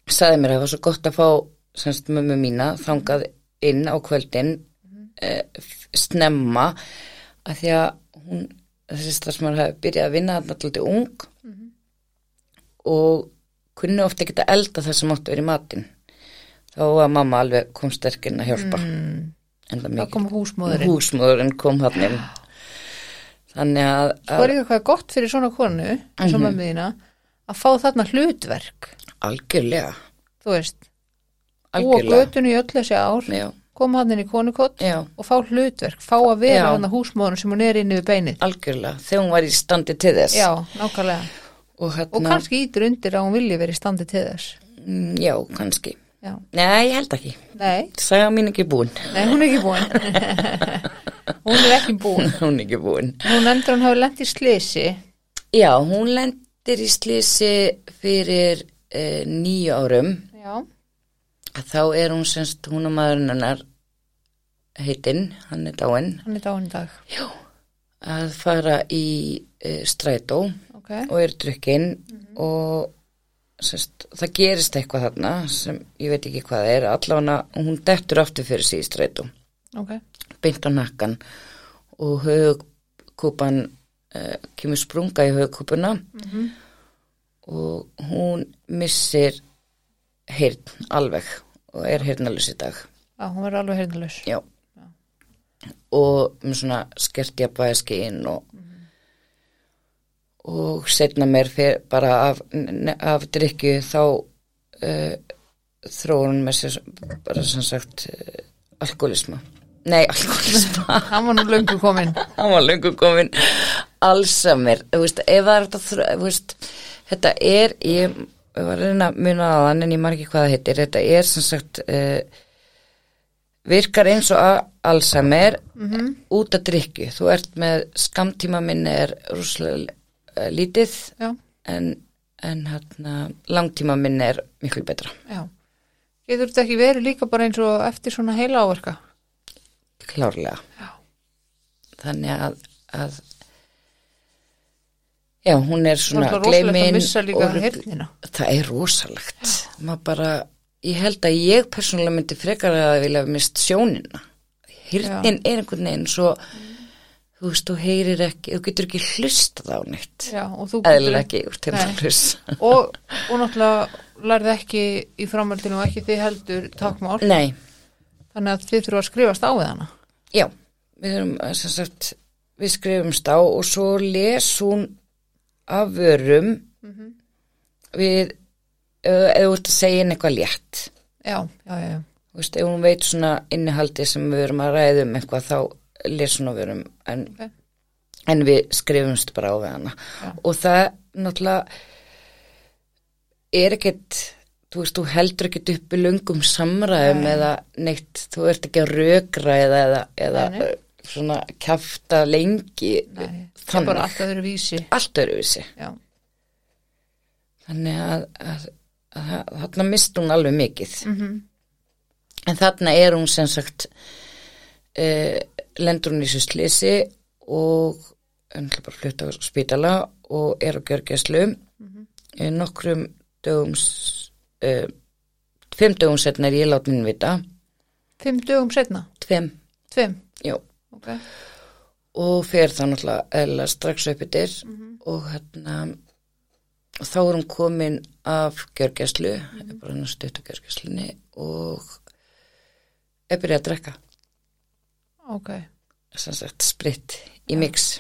sagði mér að það var svo gott að fá semst mömmu mína þangað inn á kvöldin eh, f- snemma að því að hún þessi starfsmann hafi byrjað að vinna alltaf ung og kunni ofta ekki að elda það sem áttu verið í matinn. Þá var mamma alveg kom sterkinn að hjálpa. Mm. en það Það kom húsmóðurinn. húsmóðurinn kom hann inn. Þannig að, Það að er eitthvað gott fyrir svona konu, eins og mömmu þína, að fá þarna hlutverk, algjörlega. Þú veist, og algjörlega. götun í öll þessi ár, já, koma hann inn í konukott já, og fá hlutverk, fá að vera hann að húsmóðurinn sem hún er inni við beinið. algjörlega. Þegar hún var í standi til þess. Já, nákvæmlega. Og, Og hérna, kannski ítur undir að hún vilji verið standi til þess. mm, já, kannski. Já, nei, ég held ekki, nei, saga mín ekki búin. Nei, hún er ekki búin. hún er ekki búin. hún er ekki búin. Hún endur hann hafi lent í slisi. já, hún lendir í slísi fyrir uh, nýju árum. Já, þá er hún semst hún og maðurinn hennar heitinn, hann er dáinn. Hann er dáin í dag. að fara í uh, strætó Ok, og er drukkinn og sest, það gerist eitthvað þarna sem ég veit ekki hvað það er allavega hún dettur aftur fyrir sig í strætó. Ok, beint á nakkan og högkúpan uh, kemur sprunga í högkúpuna og hún missir heyrn alveg og er heyrnalus í dag. Já, hún verður alveg heyrnalaus. já. Og með svona skert jafnvæðaskinn og og setna mér bara af, af drikju þá uh, þróur hún með sér bara sem sagt uh, alkoholisma nei, alkoholisma Hann var nú löngu kominn. hann var löngu komin allsamir, þú veist, ef það er þetta, þú veist, þetta er ég var að reyna að muna á þann en ég mar ekki hvað það heitir, þetta er sem sagt uh, virkar eins og a- Alzheimer -hmm. út að drikju, þú ert með skamtíma minni er rúslega uh, lítið Já, en, en hérna langtíma minni er miklu betra já. Getur þetta ekki verið líka bara eins og eftir svona heila áverka? klárlega Já. þannig að, að já, hún er svona heyrnina. það er rosalegt maður bara, ég held að ég persónulega myndi frekar að vilja mist sjónina hirtin er einhvern veginn svo þú veist, þú heyrir ekki, þú getur ekki hlustað á neitt. Já, og þú eðlilega ekki úr til að hlusta. Og, og náttúrulega lærði ekki í framöldinu og ekki þið heldur takmál, nei, þannig að þið þurfa að skrifast á við hana. já við erum, eh, sem sagt við skrifumst á og svo les hún af vörum við ef ef þú ert að segja henni eitthvað létt. Já, já, já. Þú veist, ef hún veit svona innihaldi sem við erum að ræða um eitthvað þá les hún á vörum en, Ok. en við skrifumst bara á við hana Já. og það náttúrulega er ekkert þú veist, þú heldur ekkert upp í lungum samræðum Nei. eða neitt, þú ert ekki að rökra eða, eða, eða svona kjafta lengi Nei, það er bara allt öðru vísi. allt öruvísi Já, þannig að, að, að, að þarna mist hún alveg mikið mm En þarna er hún sem sagt uh, lendur hún í þessu slisi og hann ætla bara að flutta á spítala og er á gjörgæslu. Mm nokkrum dögum uh, fimm dögum setna er ég látin vita. Fimm dögum setna, tveim, tveim, já. Ok, og fer það náttúrulega eða strax upp yfir og hérna og þá er hún komin af gjörgæslu bara hann stutt á gjörgæslunni og er byrjað að drekka ok. sem sagt spritt í mix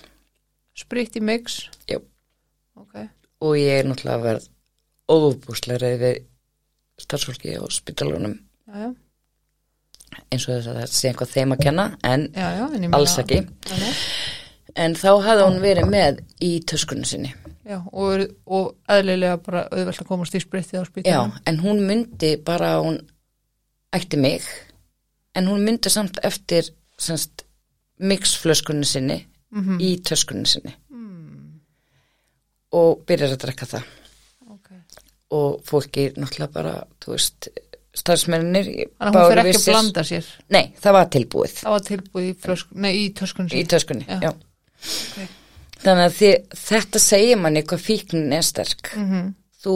Spritt í mix, Já. ok, og ég er náttúrulega að verð óbúslega við starfsfólki og spítalunum já, já, eins og þess að það sé eitthvað þeim að kenna en já, já, alls ekki nei. en þá hafði hún verið með í töskunni sinni Já, og, og eðlilega bara auðvelt að komast í sprittið á já, spítalum. en hún myndi bara að hún ætti mig en hún myndi samt eftir semst mixflöskunni sinni í töskunni sinni og byrjar að drekka það ok. og fólki náttúrulega bara, þú veist starfsmennir Þannig að hún fyrir ekki að blanda sér. Nei, það var tilbúið Það var tilbúið í, flösk, nei, í töskunni í töskunni, Já. já, Ok. Þannig að þið, þetta segir manni hvað fíknin er sterk. Mhm. Þú,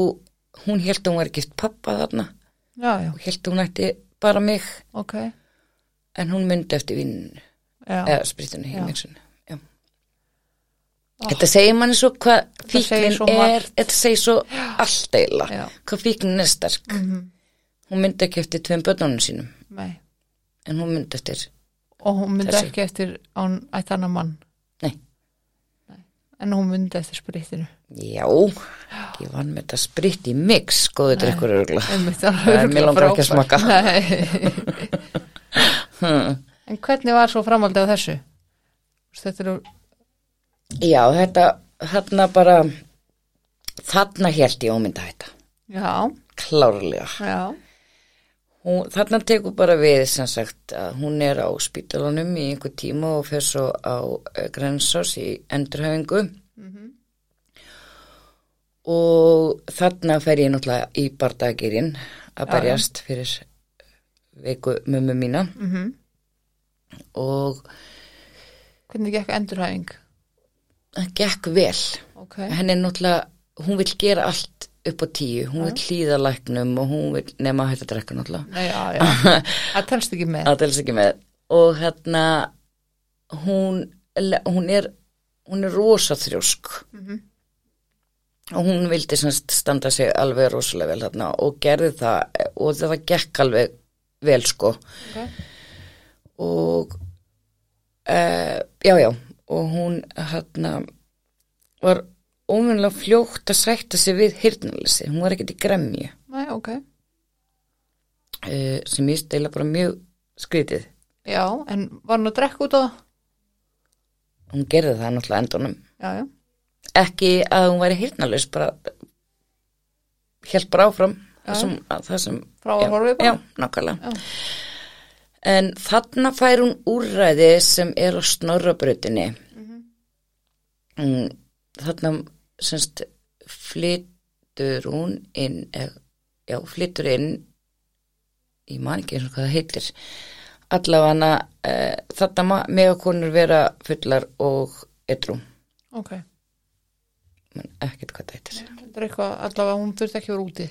hún held að hún var gift pappa þarna Já, já, og held að hún ætti bara mig ok. En hún myndi eftir Já, eða spritinu í mixinu. Ó. Þetta segir manni svo hvað Þetta fíknin svo er, þetta segir svo allt eila, hvað fíknin er sterk. Mhm. Hún myndi ekki eftir tveim börnunum sínum nei. en hún myndi eftir, Og hún myndi Þessu. ekki eftir án ætti annar mann. Nei. Nei. En hún myndi eftir spritinu. já, ég vann með þetta sprit í mix, góðu drikkur örugla. Einmitt, Nei, mér langar ekki að smakka. Nei. Hmm. En hvernig var svo framaldið á þessu? Þetta eru, Já, þetta, þarna bara, þarna held ég myndi hætta, já, klárlega. já, Hún, þarna tekur bara við sem sagt að hún er á spítalunum í einhver tíma og fer svo á uh, grensás í endurhæfingu og þarna fer ég náttúrulega í bardagirinn að berjast fyrir veiku mömmu mína mhm. og Hvernig gekk endurhæfing? það gekk vel. Ok, Henni er náttúrulega, hún vil gera allt upp á tíu, hún vil hlýða læknum og hún vil nema að hætta að drekka náttúrulega. Það telst ekki með. Það telst ekki með. Og hérna, hún, hún er, hún er rosa þrjósk Mhm. og hún vildi standa sig alveg rosalega vel þarna og gerði það og það gekk alveg vel sko. Ok, og uh, já já og hún hérna var ómjöndlega fljótt að sætta sig við hirtnalessi, hún var ekkert í gremju. Nei, ok. uh, sem ég stela bara mjög skrítið. Já, en var hún að drekka út á það? hún gerði það náttúrulega endunum Já, já, ekki að hún væri hirtnalaus bara held bara áfram það sem, að, það sem frá að já, horfið bara. já, nákvæmlega. En þarna fær hún úrræði sem er á snorrabrautinni. Mm, þarna semst flytur hún inn já, flytur inn ég man ekki eins og hvað það heitir. Allavega uh, þarna mega konur vera fullar og edru Ok, ekkert hvað það heitir. Er allavega hún þurfti ekki að vera úti.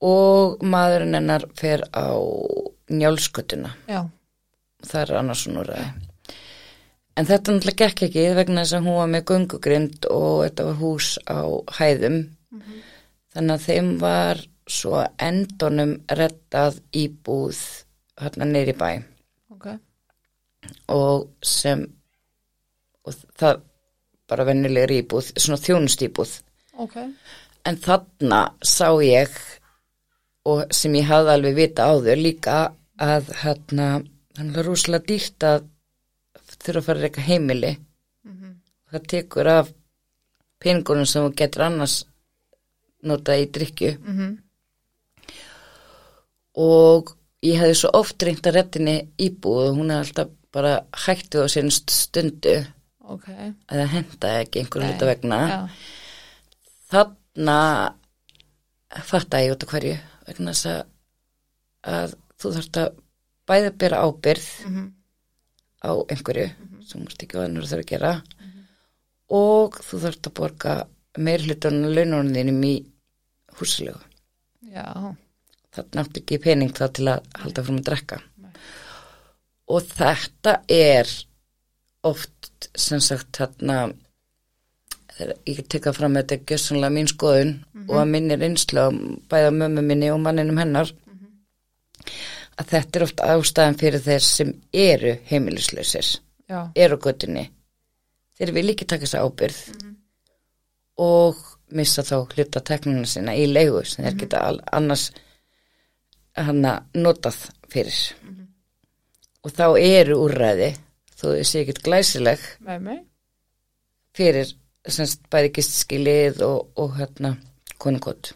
Og maðurinn hennar fer á njálskötuna. Já, Það er annars svona úrræði. En þetta náttúrulega gekk ekki vegna þess að hún var með göngugrind og þetta var hús á hæðum. Þannig að þeim var svo endunum rettað íbúð hérna neyri bæ ok, og sem og það bara vennilegur íbúð, svona þjónust íbúð. ok, En þarna sá ég og sem ég hafði alveg vita áður líka að hérna, þannig að rúslega dýrt að þurfa að fara að reyka heimili. Það tekur af peningunum sem þú getur annars notað í drikju. mhm, Og ég hefði svo oft reynt að rettinni íbúð og hún hefði alltaf bara hætti á sinst stundu ok. að það hentaði ekki einhverju Nei, hluta vegna. Já, þarna fatta ég út af hverju vegna þess að, að þú þarft að bæði bera ábyrð mhm, á einhverju sem múst ekki vanur þarf að gera og þú þarft að borga meir hlutunum laununum í húslegu. já, Þarna áttu ekki pening þá til að halda fram að drekka. Og þetta er oft sem sagt þegar ég teka fram að þetta er gjössanlega mín skoðun og að minni reynslu á bæða mömmu minni og manninum hennar að þetta er oft ástæðan fyrir þeir sem eru heimilislausir, eru á göttunni þeir vil ekki taka þess ábyrð og missa þá hluta teknuna sína í leigu sem þeir geta annars hana notað fyrir. Og þá eru úrræði þó sé ekkert glæsileg með mig. fyrir semst bæði gistskilið og, og hérna konukott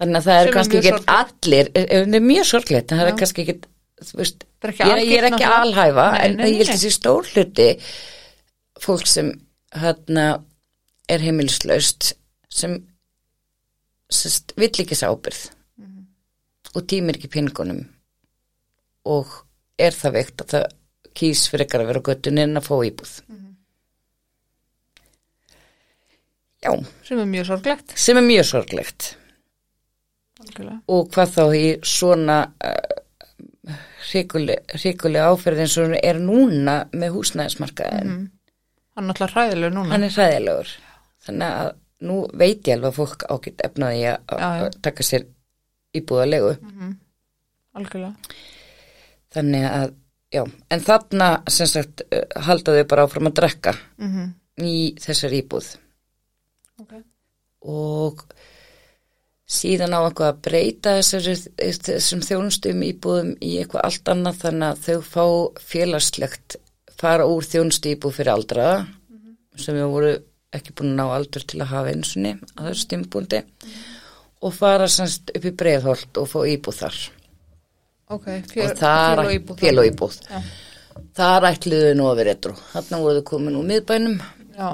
þannig að það er Sem er kannski mjög ekki allir, eh, eh, það er mjög sorglegt en það Já. er kannski ekki þú veist, er ekki ég, er- ég er ekki alhæfa Nei, en nei, ég held nei. þessi stór hluti fólk sem hérna er heimilislaust sem sest, vill ekki sá ábyrð Mhm. og tímir ekki peningunum og er það veikt að það kýs fyrir ekkar að vera en að fá íbúð Mhm. Já, sem er mjög sorglegt. Sem er mjög sorglegt. Algjörlega. og hvað þá í svona uh, hrikulega áferð eins og er núna með húsnæðismarkaðin mm. hann er alltaf hræðileg núna. Hann er hræðilegur. Þannig að nú veit ég alveg að fólk ágætt efnaði að, taka sér íbúðalegu. Algjörlega. Þannig að, já, en þarna sem sagt uh, haldaðu bara áfram að drekka mm í þessar íbúð okay. og síðan á eitthvað að breyta þessari, þessum þjónustum íbúðum í eitthvað allt annað þannig að þau fá félagslegt fara úr þjónustu íbúð fyrir aldraða sem við voru ekki búin að ná aldur til að hafa einsunni á þessu tímpúndi og fara semst upp í breiðholt og fá íbúð þar. Ok, fél, og íbúð þar ætluðu nú að vera etru þarna voru þau komin úr miðbænum. Já,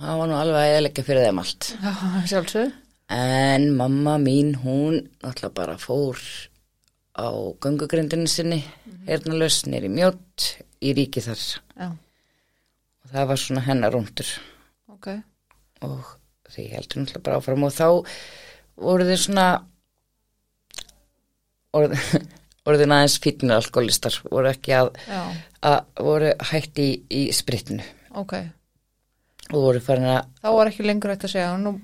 það var nú alveg að eðleika fyrir þeim allt. Já sjálfsög En mamma mín, hún náttúrulega bara fór á göngugrindinu sinni, hérna lausnir í mjótt, í ríki þar. já, Og það var svona hennar rúndur ok. Og því heldur náttúrulega bara áfram og þá voru þið svona, orð, orðin aðeins fítnir alkoholistar, voru ekki að, að voru hætti í, í spritinu. Ok og voru farin að, þá var ekki lengur hægt að segja nú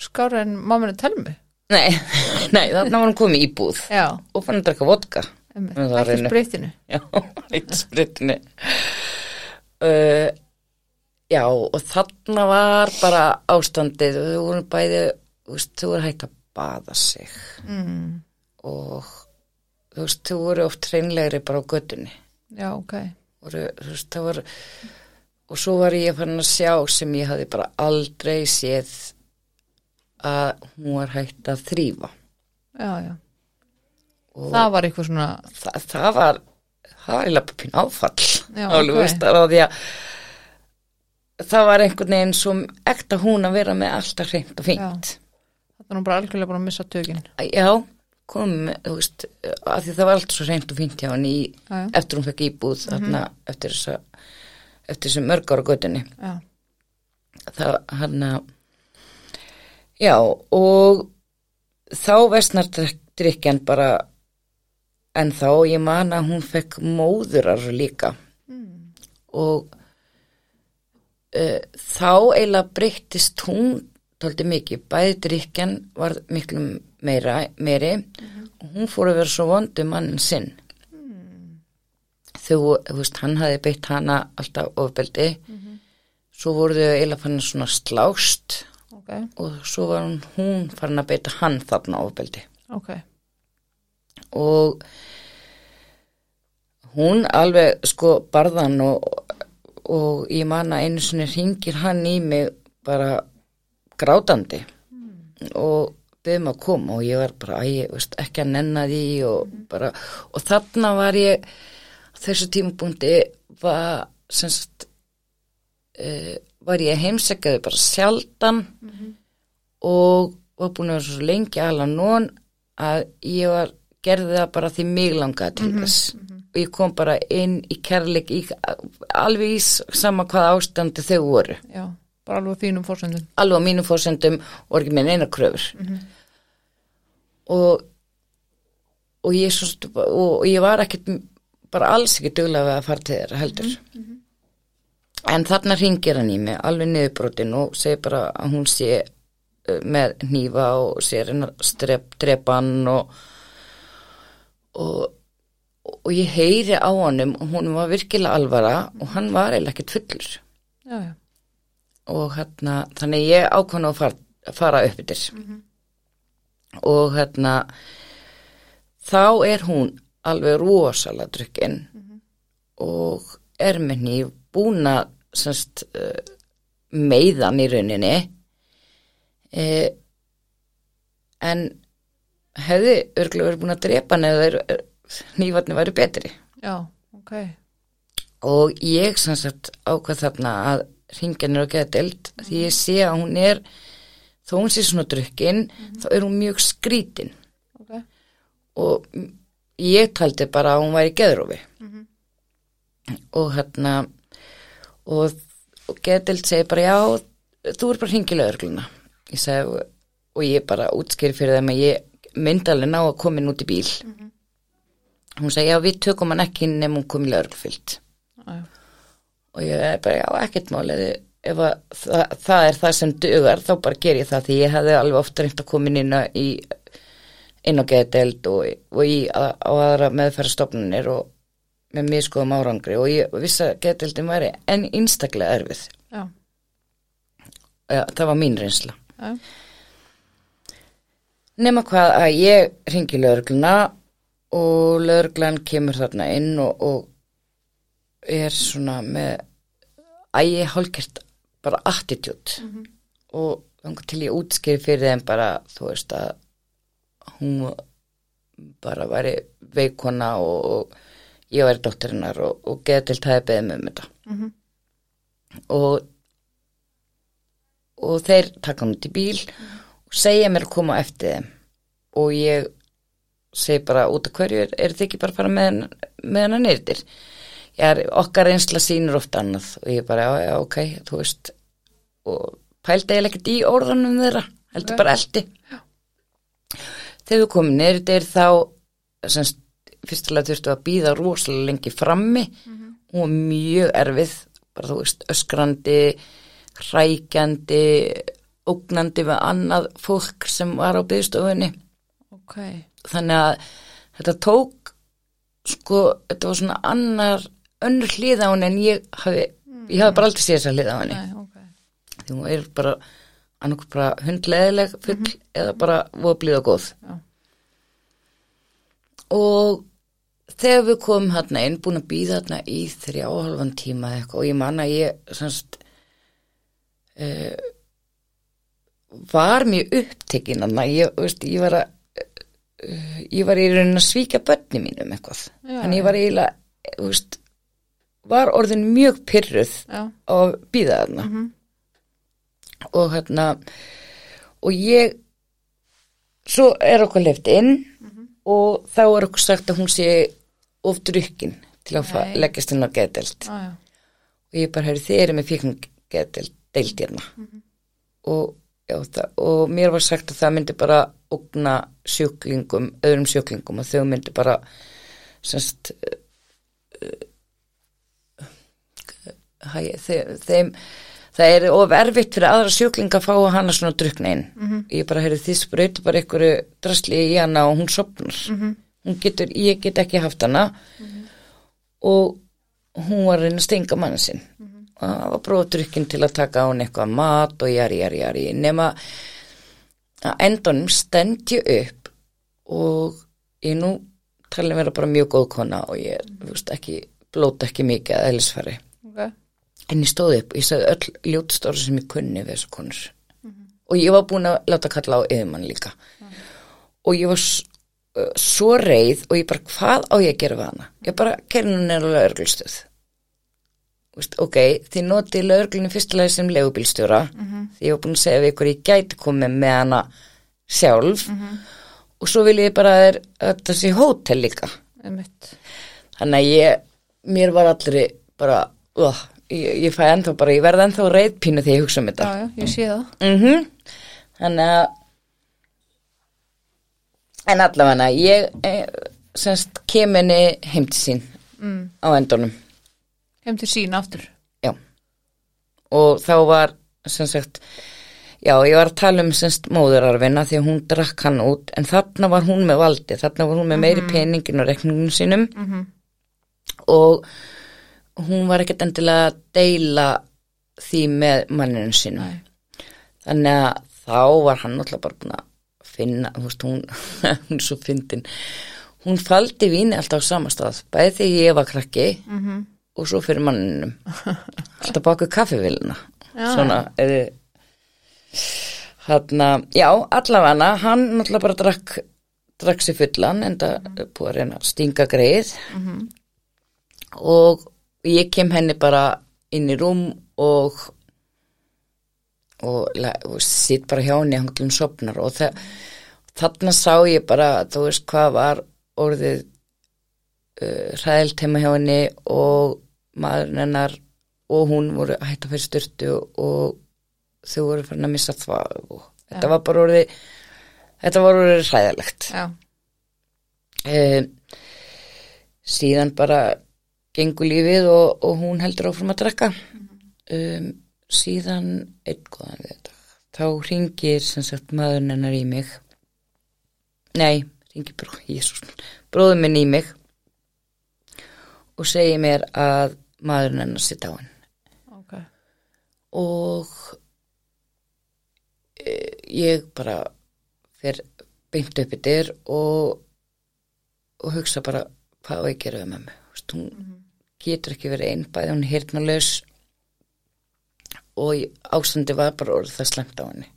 skára en mamminu telmi nei, nei, þarna var hún komið í búð já, og fann að drekka vodka. reynu. spreytinu Já, eitt spritinu. Uh, já, og þarna var bara ástandið, þau voru bæði, þú veist, þau voru hægt að baða sig mm. og þú veist, þau voru oft hreinlegri bara á göttunni. já, ok Voru, þú veist, það var, og svo var ég fann að sjá sem ég hafði bara aldrei séð að hún var hægt að þrýfa. já, já, Og það var eitthvað svona það, það var það var bara pín áfall. Já, alveg ok. veist að því að það var einhvern veginn svo ekta hún að vera með alltaf hreint og fínt. Það var bara algjörlega bara að missa tökin. Já, kom með, þú veist að því það var alltaf svo hreint og fínt hjá hann í, já, já, eftir hún fekk íbúð þarna, eftir þessa eftir þessu mörg ára göttunni já, það hann að já og þá vestnar drikkjan bara en þá ég man að hún fekk móðurar líka. Og uh, þá eiginlega breyttist hún tóldi mikið, bæði drikkjan var miklu meira, meiri. Og hún fór að vera svo vondu mannin sinn þú, þú veist, hann hafi beitt hana alltaf ofbeldi. Svo voru þau eiginlega fann svona slást ok, og svo var hún, hún farin að beita hann þarna ofbeldi. Ok. Og hún alveg sko barðan og, og ég man að einu sinni ringir hann í mig bara grátandi og byggðum að koma og ég var bara ég, veist, ekki að nenna því og, bara, og þarna var ég þessu tímapunkti var semst uh, var ég heimsækjaði bara sjaldan og var búin að vera svo lengi alveg nón að ég var gerði það bara því mig langaði til þess. og ég kom bara inn í kærleik í, alveg í sama hvað ástandi þau voru. Já, bara alveg á þínum fórsendum alveg á mínum fórsendum og ekki með neina kröfur. Og og ég, svo, og, og ég var ekkit bara alls ekki duglega að fara til þeirra heldur. En þarna ringir hann í mig alveg niðurbrotin og segir bara að hún sé uh, með hnífa og sé að reyna að strep, drepa hann og, og og ég heyri á honum og hún var virkilega alvara og hann var eiginlega ekkert fullur. Já, já, og hérna, þannig ég ákvæmna að fara, fara upp yfir og hérna þá er hún alveg rosalega drukkin og er með hníf búin að uh, meiðan í rauninni. Uh, en hefði örgulega verið búin að drepa þeir nývarni væri betri. Já, ok. Og ég sem sagt ákvað þarna að ringjan er að geða delt því ég sé að hún er þó hún sé svona drukkin þá er hún mjög skrítin. Ok, og ég taldi bara að hún væri geðrófi og hérna og, og geðdelt segi bara já, þú er bara hringilega örgluna ég segi og ég bara útskýri fyrir þeim að ég myndi alveg ná að koma inn út í bíl. Hún segi já, við tökum hann ekki nefnum hún komið örglfyllt já, já, og ég er bara, já, ekkert málið ef að það, það er það sem dugar þá bara ger ég það því ég hefði alveg ofta reynt að koma inn í inn á geðdeld og, og í að, á aðra meðferðastofnunir og með miskoðum árangri. Og ég vissi að geðdeldin væri en einstaklega erfið. Já, ja, það var mín reynsla. Já, nema hvað að ég ringi lögregluna og lögreglan kemur þarna inn og, og er svona með ægi hálkert bara attitude. Og þannig til ég útskýri fyrir þeim bara þú veist að hún bara væri veikona og, og ég væri dóttirinnar og, og geða til það beðið mig um þetta. Mhm. og og þeir taka út í bíl og segja mér að koma eftir þeim. Og ég segi bara út af hverju er, er þið ekki bara að fara með, með hann að ég er okkar einsla sýnir oft annað. Og ég bara, já, já, ok, þú veist og pældi eiginlega ekkert í orðanum þeirra, heldur bara eldi þegar við komum nýrtir þá semst, fyrstulega þurftu að býða rosalega lengi frammi. Og var mjög erfið bara þú veist, öskrandi hrækjandi ógnandi við annað fólk sem var á byggstofunni ok. Þannig að þetta tók sko, þetta var svona annar önnur hlið á henni en ég hafi ég hafi bara aldrei séð þessa hlið á henni. Nei, ok, því hún er bara annarkur bara hundleðileg full eða bara voðblíð og góð. Já. og þegar við komum hérna inn búin að býða hérna í þrjá og halvan tíma eitthvað og ég man að ég semst uh, var mjög upptekinn þarna, ég, ég var að uh, ég var í raunin að svíkja börni mínum eitthvað. Já, þannig ég var eiginlega var orðin mjög pyrruð á býða þarna. Mhm. Og hérna og ég svo er okkur leift inn og þá er okkur sagt að hún sé of drukkin til að leggjast inn á geðdelt já, og ég bara, þið eru með fíkn geðdelt deild hérna. Og, já, það, og mér var sagt að það myndi bara ógna sjúklingum, öðrum sjúklingum og þau myndi bara semst uh, hæ, þeim, þeim það er of erfitt fyrir aðra sjúklinga að fá hana svona drukna inn. -hmm. ég bara, heyrðu, þið sprautu bara einhverju drasli í hana og hún sopnar -hmm. hún getur, ég get ekki haft hana. Og hún var reyna að stinga mann sinn. Og það var bróðdrykkin til að taka á hún eitthvað mat og jari, jari, jari. Nema að endunum stend ég upp og ég nú talið vera bara mjög góð kona og ég, þú veist, ekki blóta ekki mikið að eðlisfæri en ég stóð upp, ég sagði öll ljótstóri sem ég kunni við þessu konur. Og ég var búin að láta kalla á yfirmann líka. Og ég var uh, svo reið og ég bara, hvað á ég að gera við hana? Ég bara, kerinu henni er lögreglstöð Vist, ok, þið notið lögreglunni fyrstulega sem legubílstjóra því ég var búin að segja við ykkur ég gæti komið með hana sjálf. Og svo vil ég bara að þér- að sé hótel líka. Þannig að ég, mér var allri bara, uh, ég, ég fæ ennþá bara, ég verði ennþá reyðpínu þegar ég hugsa um já, þetta. já, ég sé það Mm Þannig að, en allavega, ég eh, semst kem henni heim til sín mm. á endunum, heim til sín aftur já. Og þá var, sem sagt, já, ég var að tala um semst móðurarfina því að hún drakk hann út, en þarna var hún með valdi, þarna var hún með meiri peningin og rekningin sínum mm -hmm. og hún var ekkert endilega að deila því með manninu Nei. þannig að þá var hann náttúrulega bara búin að finna, veist, hún, hún svo fyndin. Hún faldi víni alltaf á sama stað bæði þegar ég var krakki Mm og svo fyrir manninum. Alltaf baku kaffivillina Já. svona eða hann já, allavega hann náttúrulega bara drakk drakk sér fullan en það er búið að reyna að stinga greið. Mhm. og ég kem henni bara inn í rúm og og, og sitt bara hjá henni hann hún sopnar og það, þarna sá ég bara þú veist hvað var orðið uh, hræðilt heima hjá henni og maðurinn hennar og hún voru að hætta fyrir styrtu og þau voru farin að missa það og þetta Já. var bara orðið þetta var orðið hræðilegt. Já, um, síðan bara gengur lífið og, og hún heldur áfram að drekka. Um, síðan þetta þá ringir sem sagt maðurinn hennar í mig. Nei, ringir bró, bróður minn í mig og segir mér að maðurinn hennar sitt á hann ok. og e, ég bara fer beint upp í dyr og, og hugsa bara hvað á að gera Þú veist, hún getur ekki verið einn bæði hún er hirtnulegs og ástandi var bara orðið það slemt á henni.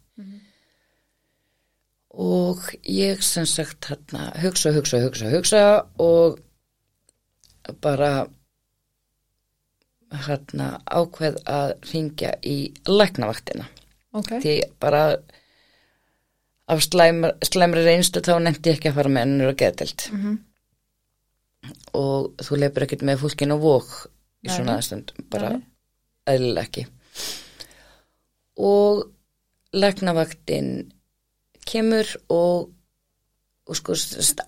Og ég sem sagt hérna hugsa, hugsa, hugsa, hugsa og bara hérna ákveð að ringja í læknavaktina. Ok, því bara af slæmri, reynstu þá nefndi ég ekki að fara með hennur og getild Mhm. Og þú leipur ekkert með fólkin og vók í svona aðstund bara eðlilega ekki. Og læknavaktin kemur og, og sko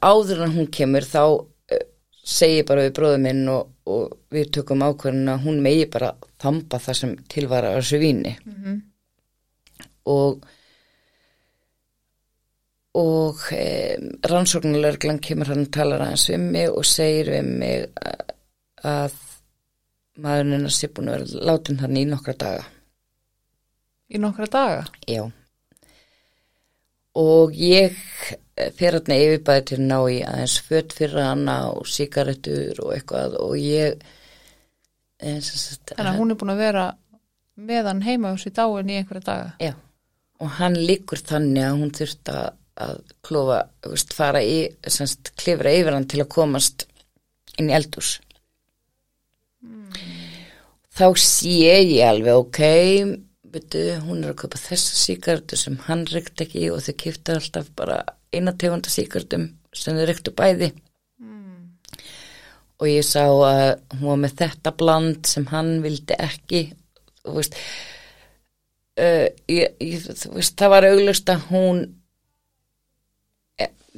áður en hún kemur þá uh, segi ég bara við bróðum minn og, og við tökum ákvörðin að hún megi bara þamba það sem tilvara á þessu víni. Mhm. og og e, rannsóknarlörglan kemur hann og talar aðeins við mig og segir við mig að, að maðurinn hennar sé búin að vera látin þannig í nokkra daga í nokkra daga. já og ég fyrir hann yfirbæði til ná í aðeins fött fyrir hana og síkaretur og eitthvað og ég og sagt, Þannig að hún er búin að vera með hann heima á sér dáin í einhverja daga. Já, og hann líkur þannig að hún þurft að, að klofa, þú veist, fara í, semst, klifra yfir hann til að komast inn í eldús. Þá sé ég alveg, ok, veitu, hún er að kaupa þessa síkartu sem hann reykt ekki og þau kipta alltaf bara eina tegunda síkartum sem þau reyktu bæði. Og ég sá að hún var með þetta bland sem hann vildi ekki, og veist, uh, ég, ég, þú veist, það var auglust að hún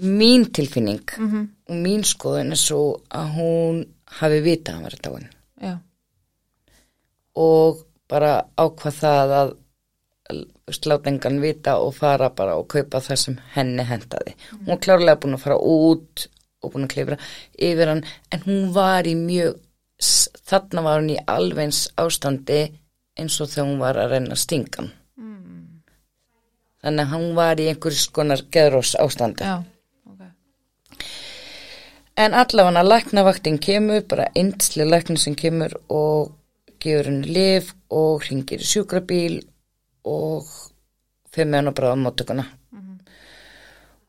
mín tilfinning Mm og mín skoðun er svo að hún hafi vitað að hann var dáin Já, og bara ákvað það að veist, láta engan vita og fara bara og kaupa það sem henni hendaði. Hún var klárlega búin að fara út og búin að klifra yfir hann en hún var í mjög þarna var hún í alveins ástandi eins og þegar hún var að reyna að stinga hann. Þannig að hún var í einhverjus konar geðrós ástandi. já, ok. En allavega læknavaktin kemur, bara eindsli læknin sem kemur og gefur henni lif og hringir í sjúkrabíl og fyrir með hann á bráða móttökuna.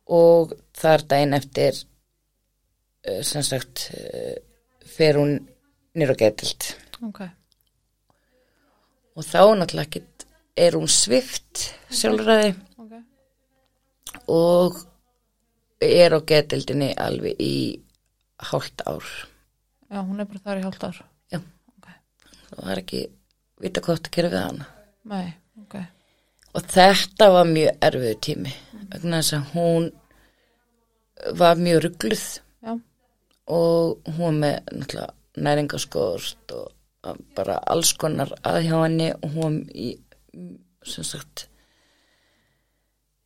Og þar daginn eftir, eh, sem sagt, eh, fer hún nýr og getild. Ok, Og þá náttúrulega ekkit er hún svift sjálfræði ok. og er á getildinni alveg í hálft ár. Já, hún er bara þar í hálft ár. Já. Ok. Það var ekki vita hvað átt að gera við hana. Nei, ok. Og þetta var mjög erfiðu tími vegna þess að hún var mjög ruggluð Já, og hún með náttúrulega næringaskort og bara alls konar að hjá henni og hún í, sem sagt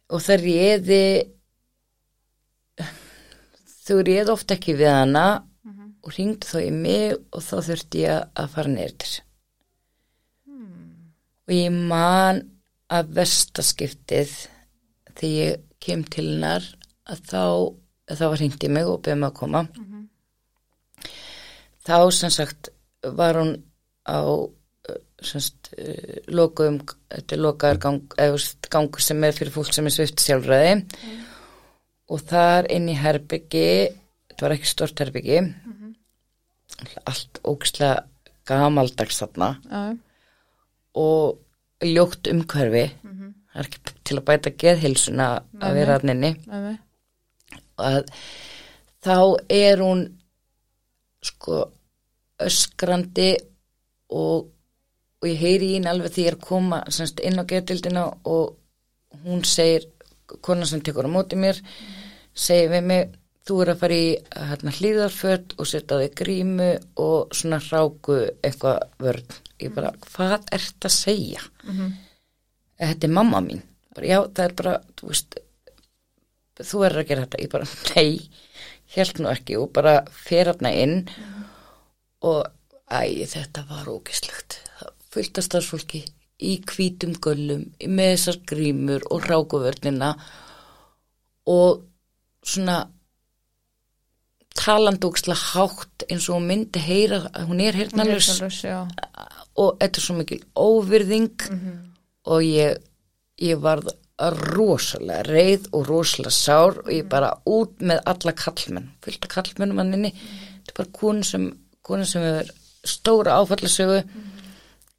og það réði þau réði oft ekki við hana og ringdi þá í mig og þá þurfti ég að fara neyrir og ég man að verstaskiptið þegar ég kem til hennar að þá, að þá var hringt í mig og beðið mig að koma. Þá sem sagt var hún á sem sagt uh, lokuðum, þetta er lokaður gang, eða gangur sem er fyrir fólk sem er svift sjálfræði. Og þar inn í herbyggi þetta var ekki stort herbyggi allt ógislega gamaldags þarna. Já, og ljótt umhverfi það er ekki til að bæta geðhilsuna að vera hann inni. Með mig að þá er hún sko öskrandi og, og ég heyri í henni alveg því ég er að koma semst, inn á getildina og hún segir, konan sem tekur á móti mér segir við mig þú er að fara í hérna, hlýðarföld og setja þig grímu og svona hráku eitthvað vörn. Ég bara, hvað ert að segja? Þetta er mamma mín. Bara, já, það er bara, þú veist þú verður að gera þetta. Ég bara, nei, held nú ekki. Og bara fer hérna inn og æ, þetta var ógislegt fullt af starfsfólki í hvítum göllum með þessar grímur og rákuvörnina og svona talandi ógislega hátt eins og hún myndi heyra hún er heyrnalus já. og þetta er svo mikil óvirðing og ég, ég varð rosalega reið og rosalega sár og ég bara út með alla kallmenn, fylgta kallmennum hann inni, þetta er bara konu sem sem hefur stóra áfallasögu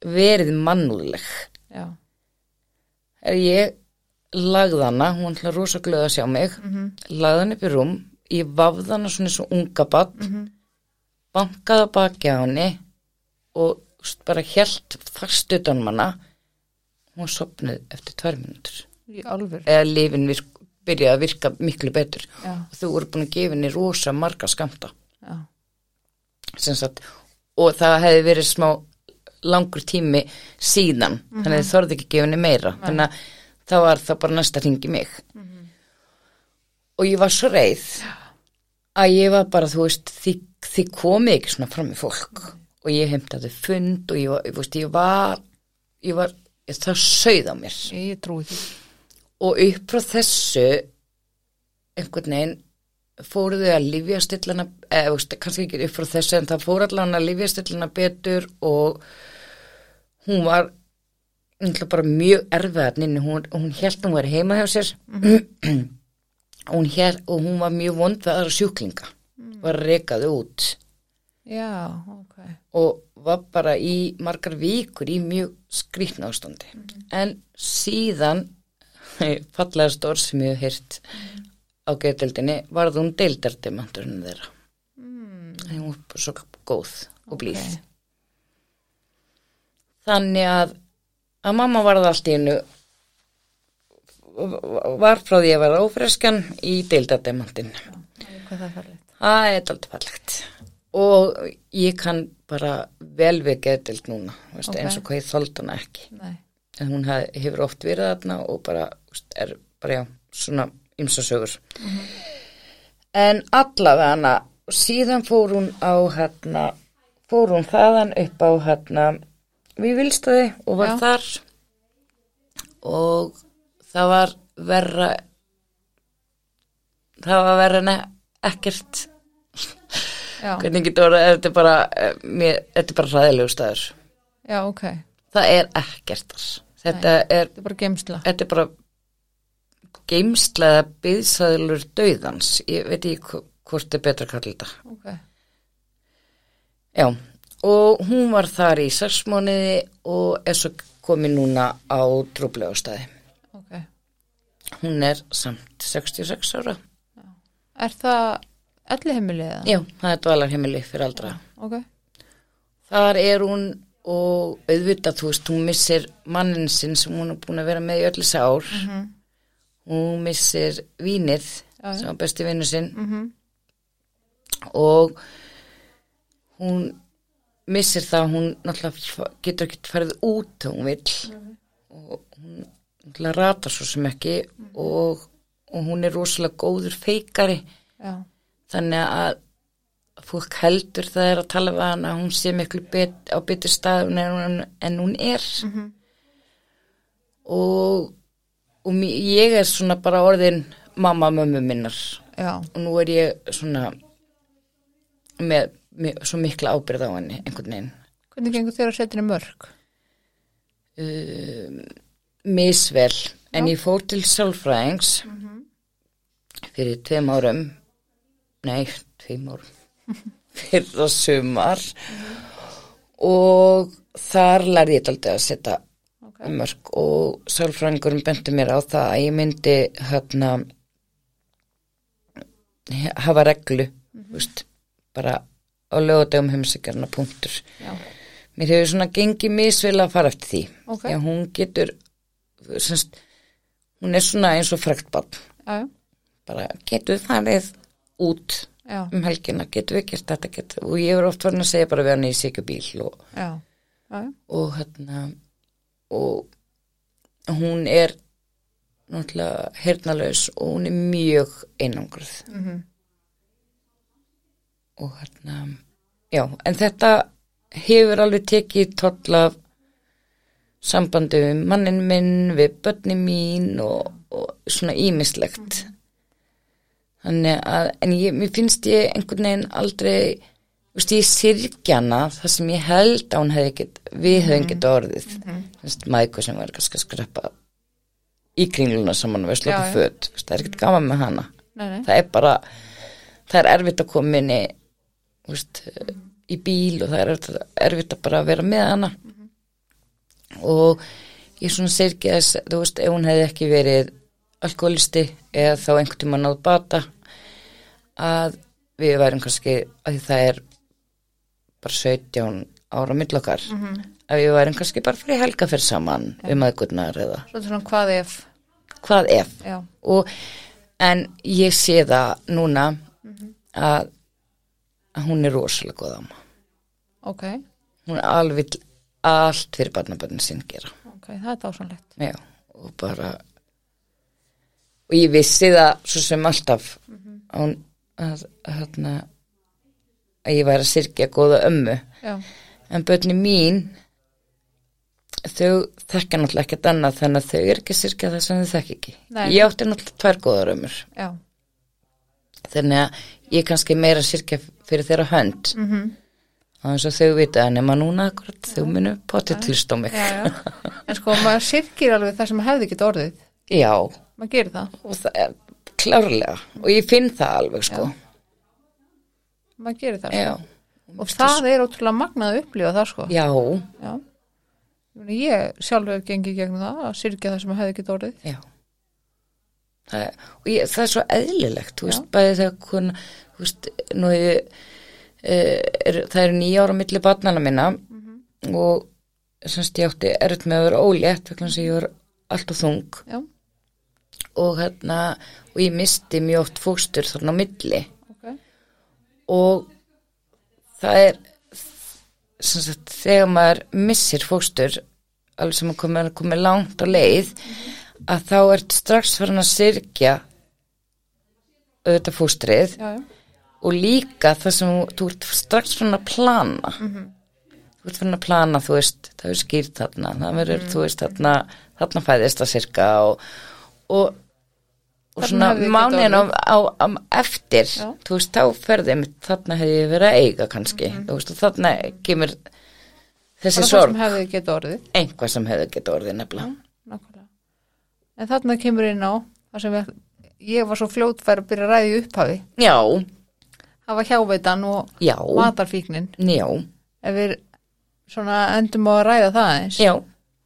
verið mannúðleg já, er ég lagði hana, hún var alltaf rosa glöð að sjá mig lagði hana upp í rúm ég vafði hana svona eins og unga bann bankaði að baki á henni og bara helt fast utan um hana. Hún sopnuð eftir tvær alvör eða lifin virk, byrjaði að virka miklu betur. Já, og þú voru búin að gefa henni rosa marga skamta já, sem sagt, og það hefði verið smá langur tími síðan. Þannig að þið þorði ekki henni meira. Þannig að það var það bara næsta hringi mig. Og ég var svo reið að ég var bara, þú veist þið, þið komið ekki svona fram í fólk. Og ég heimtaði fund og ég var, ég, veist, ég var, ég var það sögð á mér. Ég trúi því. Og upp frá þessu einhvern veginn fóruðu að lífjastillana eða kannski ekki upp frá þessu en það fór allan að lífjastillana betur og hún var mjög erfiðan hún, hún held hún var heima hjá sér. Hún held, og hún var mjög vond við aðra sjúklinga. Var rekaði út. Já, ok. Og var bara í margar vikur í mjög skrýtna ástandi. En síðan fallega stór sem ég hef heyrt á geðdeldinni varð hún deildardemanturinn þeirra. Mm. hún var bara svo góð og blíð. Ok. Þannig að að mamma varð allt í hennu var frá því að vera ófreskan í deildardemantin hvað það er er alltaf fallegt og ég kann bara vel við geðdild núna, veist, Ok. eins og hvað ég þoldi hana ekki. nei, En hún hef, hefur oft verið þarna og bara veist, er bara já, svona ymsa sögur. En allavega hana, síðan fór hún á hérna, fór hún þaðan upp á hérna við vilstaði og var Já. þar. Og það var verra það var verra en ekkert. Já, hvernig getur orðað, þetta er bara eh, mér, þetta er bara ræðilegu staður. Já, ok. Það er ekkert þar. Þetta er, þetta er bara gemsla þetta er bara geimslega byðsæðilur dauðans. Ég veit ekki hvo- hvort er betra að kalla þetta. Ok, já, og hún var þar í sarsmóniði og er svo komin núna á trúblega staði ok. Hún er samt 66 ára. Er það elli heimilið eða? já, það er dvalarheimili fyrir aldra ok, Þar er hún og auðvitað, þú veist, hún missir mannin sinn sem hún er búin að vera með í þessi ár. Hún missir vínið, já. sem var besti vinnu sinn. Mhm, og hún missir það, að hún náttúrulega getur ekki farið út þegar hún vill. Og hún náttúrulega ratar svo sem ekki og, og hún er rosalega góður feikari. Já, þannig að fólk heldur það er að tala við hana að hún sé miklu bet, á betur stað en hún, en hún er. Og, og mi- ég er svona bara orðin mamma mömmu minnar. Já, og nú er ég svona með svo mikla ábyrð á henni einhvern veginn. Hvernig gengur þér að setja henni mörg? um, misvel. En ég fór til sálfræðings fyrir tveim árum. Nei, tveim árum. Fyrir að sumar. Og þar lærði ég aldrei að setja ok, mörg og sálfræðingurum benti mér á það að ég myndi hérna hafa reglu mm veist, bara á lögadegum heimsækjarna punktur. Já, mér hefur svona gengið misvel að fara eftir því. Ok. því að hún getur semst, hún er svona eins og fræktbann já, já, bara getur við farið út já, um helgina, getur við gert þetta? Getur, og ég er oft farin að segja bara við hann í sikubíl og, já, já, já, og hérna og hún er náttúrulega hernalaus og hún er mjög einangruð. Mhm, og hérna já, en þetta hefur alveg tekið toll af sambandi við mannin minn, við börni mín og, og svona ímislegt þannig að en ég, mér finnst ég einhvern veginn aldrei veist, ég sirkjana það sem ég held að hún hefði get við hefðum geta orðið. Mm -hmm. mæku sem var kannski að skreppa í kringluna saman við Já, slöku já. föt, veist, það er ekkert gaman með hana. Nei, nei, það er bara það er erfitt að koma inn í veist, í bíl og það er erfitt, að bara vera með hana. Og ég svona ekki þess þú veist, ef hún hefði ekki verið alkoholisti eða þá einhvern tíma náð bata að við værum kannski að það er bara 17 ára millokkar mm -hmm. að við værum kannski bara fyrir helga fyrir saman um aðgurnar eða svo svona hvað ef, hvað ef. Og, en ég sé það núna að, að hún er rosalega góð amma. Ok, hún er alveg allt fyrir barnabönnin sín gera. Ok, það er dásanlegt, já, og bara og ég vissi það svo sem alltaf að, hún, að, hérna, að ég væri að syrkja góða ömmu. Já, en bönni mín þau þekka náttúrulega ekkert annað þannig að þau er ekki að syrkja það sem þau þekka ekki. Nei. ég átti náttúrulega tvær góðar ömmur. Já, þannig að ég kannski meira sirkja fyrir þeirra hönd. Mm -hmm. þannig að þau vita en nema núna akkurat þau munu potið tilst á mig já, já. En sko, maður sirkir alveg það sem hefði geta orðið. Já, maður gerir það, og það er klárlega. Og ég finn það alveg sko. Maður gerir það já, sko. og það er ótrúlega magnað að upplifa það sko. Já, já. Ég sjálfur hef gengið gegnum það að sirkja það sem hefði geta orðið. Já. Það, er- ég, það er svo eðlilegt þú veist, bæði þegar kun, veist, ég, uh, er, það eru nýja ára milli barnana minna og semst ég átti erut með að vera ólétt vegna að ég var allt og þung. Já, og hérna og ég misti mjög oft fóstur þarna á milli. Ok, og það er sem sagt, þegar maður missir fóstur alveg sem að komið komi langt á leið að þá ert strax farin að syrkja auðvitað fóstrið já, já, og líka það sem þú- ert strax farin að plana. Þú ert farin að plana þú veist, það er skýrt þarna það verður, þú veist, þarna þarna fæðist það sirka og, og og svona mánin á, orðið. á, á eftir Já. þú veist, þá ferði mitt þarna hefði verið að eiga kannski þú veist, og þarna kemur þessi sorg, orðið. Einhvað sem hefði getið orðið nefnilega. Nákvæmlega en þarna kemur inn á það sem ég, ég var svo fljótfær að byrja að ræði upphafi. Já, hafa hjáveitan og já, matarfíknin. Já, ef við svona endum á að ræða það eins já.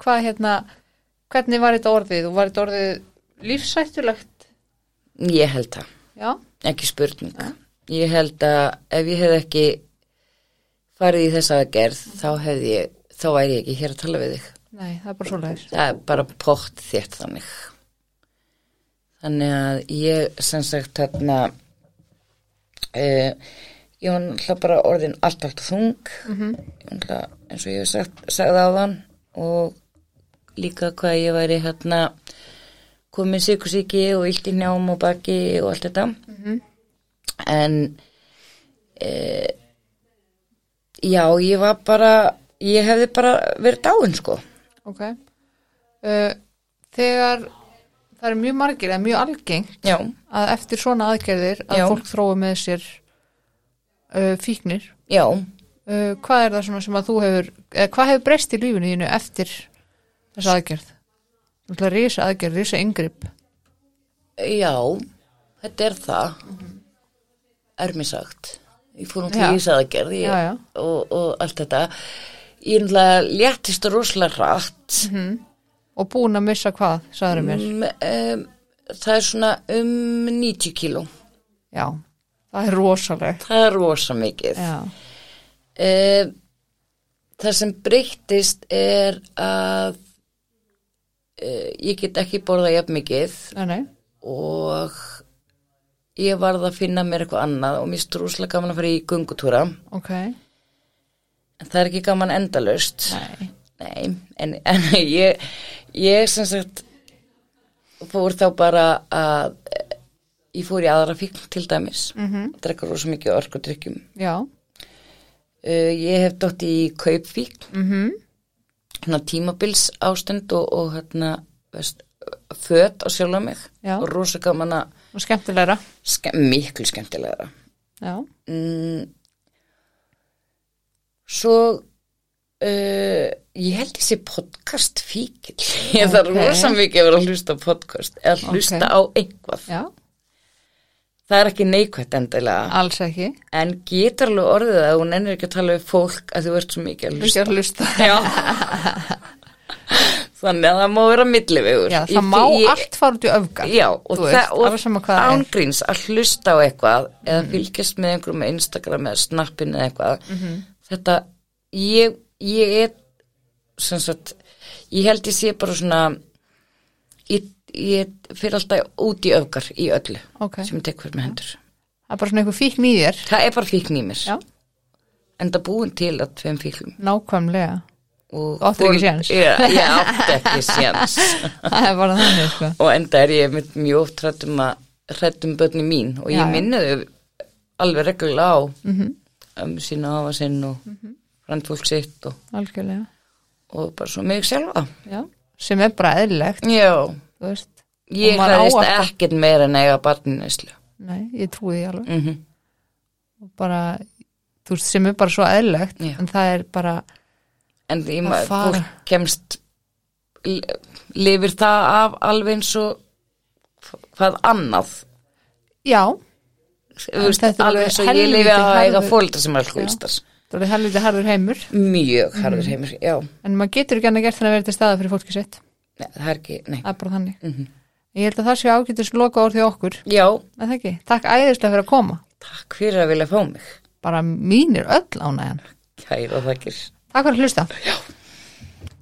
Hvað hérna, hvernig var þetta orðið og var þetta orðið lífsættulegt ég held það, já, ekki spurning. Ég held að ef ég hefði ekki farið í þessa aðgerð þá hefði ég, þá væri ég ekki hér að tala við þig nei, það er bara svo leiðis það er bara pott þétt þannig. Þannig að ég sem sagt þarna uh, ég var náttúrulega bara orðin allt allt þung -hmm. eins og ég sagt, sagði á þann og líka hvað ég væri hérna komin sykursíki og illt í njám og baki og allt þetta. -hmm. en uh, já, ég var bara ég hefði bara verið dáin sko ok. Uh, þegar það er mjög margir eða mjög algengt já, að eftir svona aðgerðir að Já. fólk þrói með sér uh, fíknir. Já. Uh, hvað er það svona sem að þú hefur eða hvað hefur breyst í lífinu þínu eftir þessa aðgerð? Náttúrulega risa aðgerð, risa yngripp Já, þetta er það. Er mér sagt ég fór um Já. til Já, já. og, og allt þetta ég er náttúrulega léttist rosalega rætt og búin að missa hvað, sagður mér? Mm, um, það er svona um 90 kíló. Já, það er rosalegt það er rosa mikið uh, það sem breyttist er að uh, ég get ekki borðað jafn mikið. Nei, og ég varð að finna mér eitthvað annað og mér strúslega gaman að fara í gungutúra ok það er ekki gaman endalaust. Nei, Nei, en, en ég, ég sem sagt fór þá bara að ég fór í aðra fíkn til dæmis. Mm -hmm. drekka rosa mikið orkudrykkjum. Já, uh, ég hef dótt í kaupfíkn. Mm -hmm. tímabils ástund og, og hérna veist, föt á sjálf mig. Já. og rosa gaman að og skemmtilegra. Ske miklu skemmtilegra. Já, mm, svo uh, ég held þessi podcast fíkil ég þarf Ok. rosa mikið að vera að hlusta podcast eða hlusta Ok. á einhvað já, það er ekki neikvætt endilega. Alls ekki. En getur alveg orðið að hún ennir ekki að tala við fólk að þú ert svo mikið að hlusta að hlusta. þannig að það má vera millivegur já, það má fi- ég- allt fara út í öfgar Já, og, veist, og ángríns að hlusta á eitthvað eða fylgjast með einhverjum með Instagram eða snappin eða eitthvað Mhm. Þetta, ég, ég er sem sagt, ég held ég sé bara svona ég, ég fyrir alltaf út í öfgar í öllu ok, sem ég tek fyrir með hendur. Það er bara svona einhver fíkn í þér. Það er bara fíkn í mér. Já, en það búin til að tveim fíklum. Nákvæmlega. Áttir ekki séns. ég, átti ekki séns. Það er bara þannig sko. Og enda er ég mjög oft hrættum að hrættum börni mín. Og ég minni þau alveg reglulega á mm. -hmm. Um sína afa sinn og mm -hmm. frændfólk sitt og, algjörlega, og bara svo mig sjálfa. Já sem er bara eðlilegt, já, þú veist ég alltaf- ekkert meira en eiga barni neslu nei, ég trúi því alveg. Mm -hmm. og bara, þú veist, sem er bara svo eðlilegt en það er bara, en því Að maður fólk kemst li- lifir það af alveg eins og hvað annað. Já alveg alveg eins og ég lifi að eiga fóldra sem er alkoholistar það er helviti harður heimur. Mjög harður heimur, já. En maður getur ekki annað gert þannig að vera til staða fyrir fólki sitt. Nei, það er ekki, nei. Það er bara þannig. Mhm. ég held að það sé ágætis loka orð því okkur. Já, er það ekki, takk æðislega fyrir að koma. Takk fyrir að vilja fá mig. Bara mínir öll ánægjan. Kæra þakkir. Takk fyrir að hlusta. Já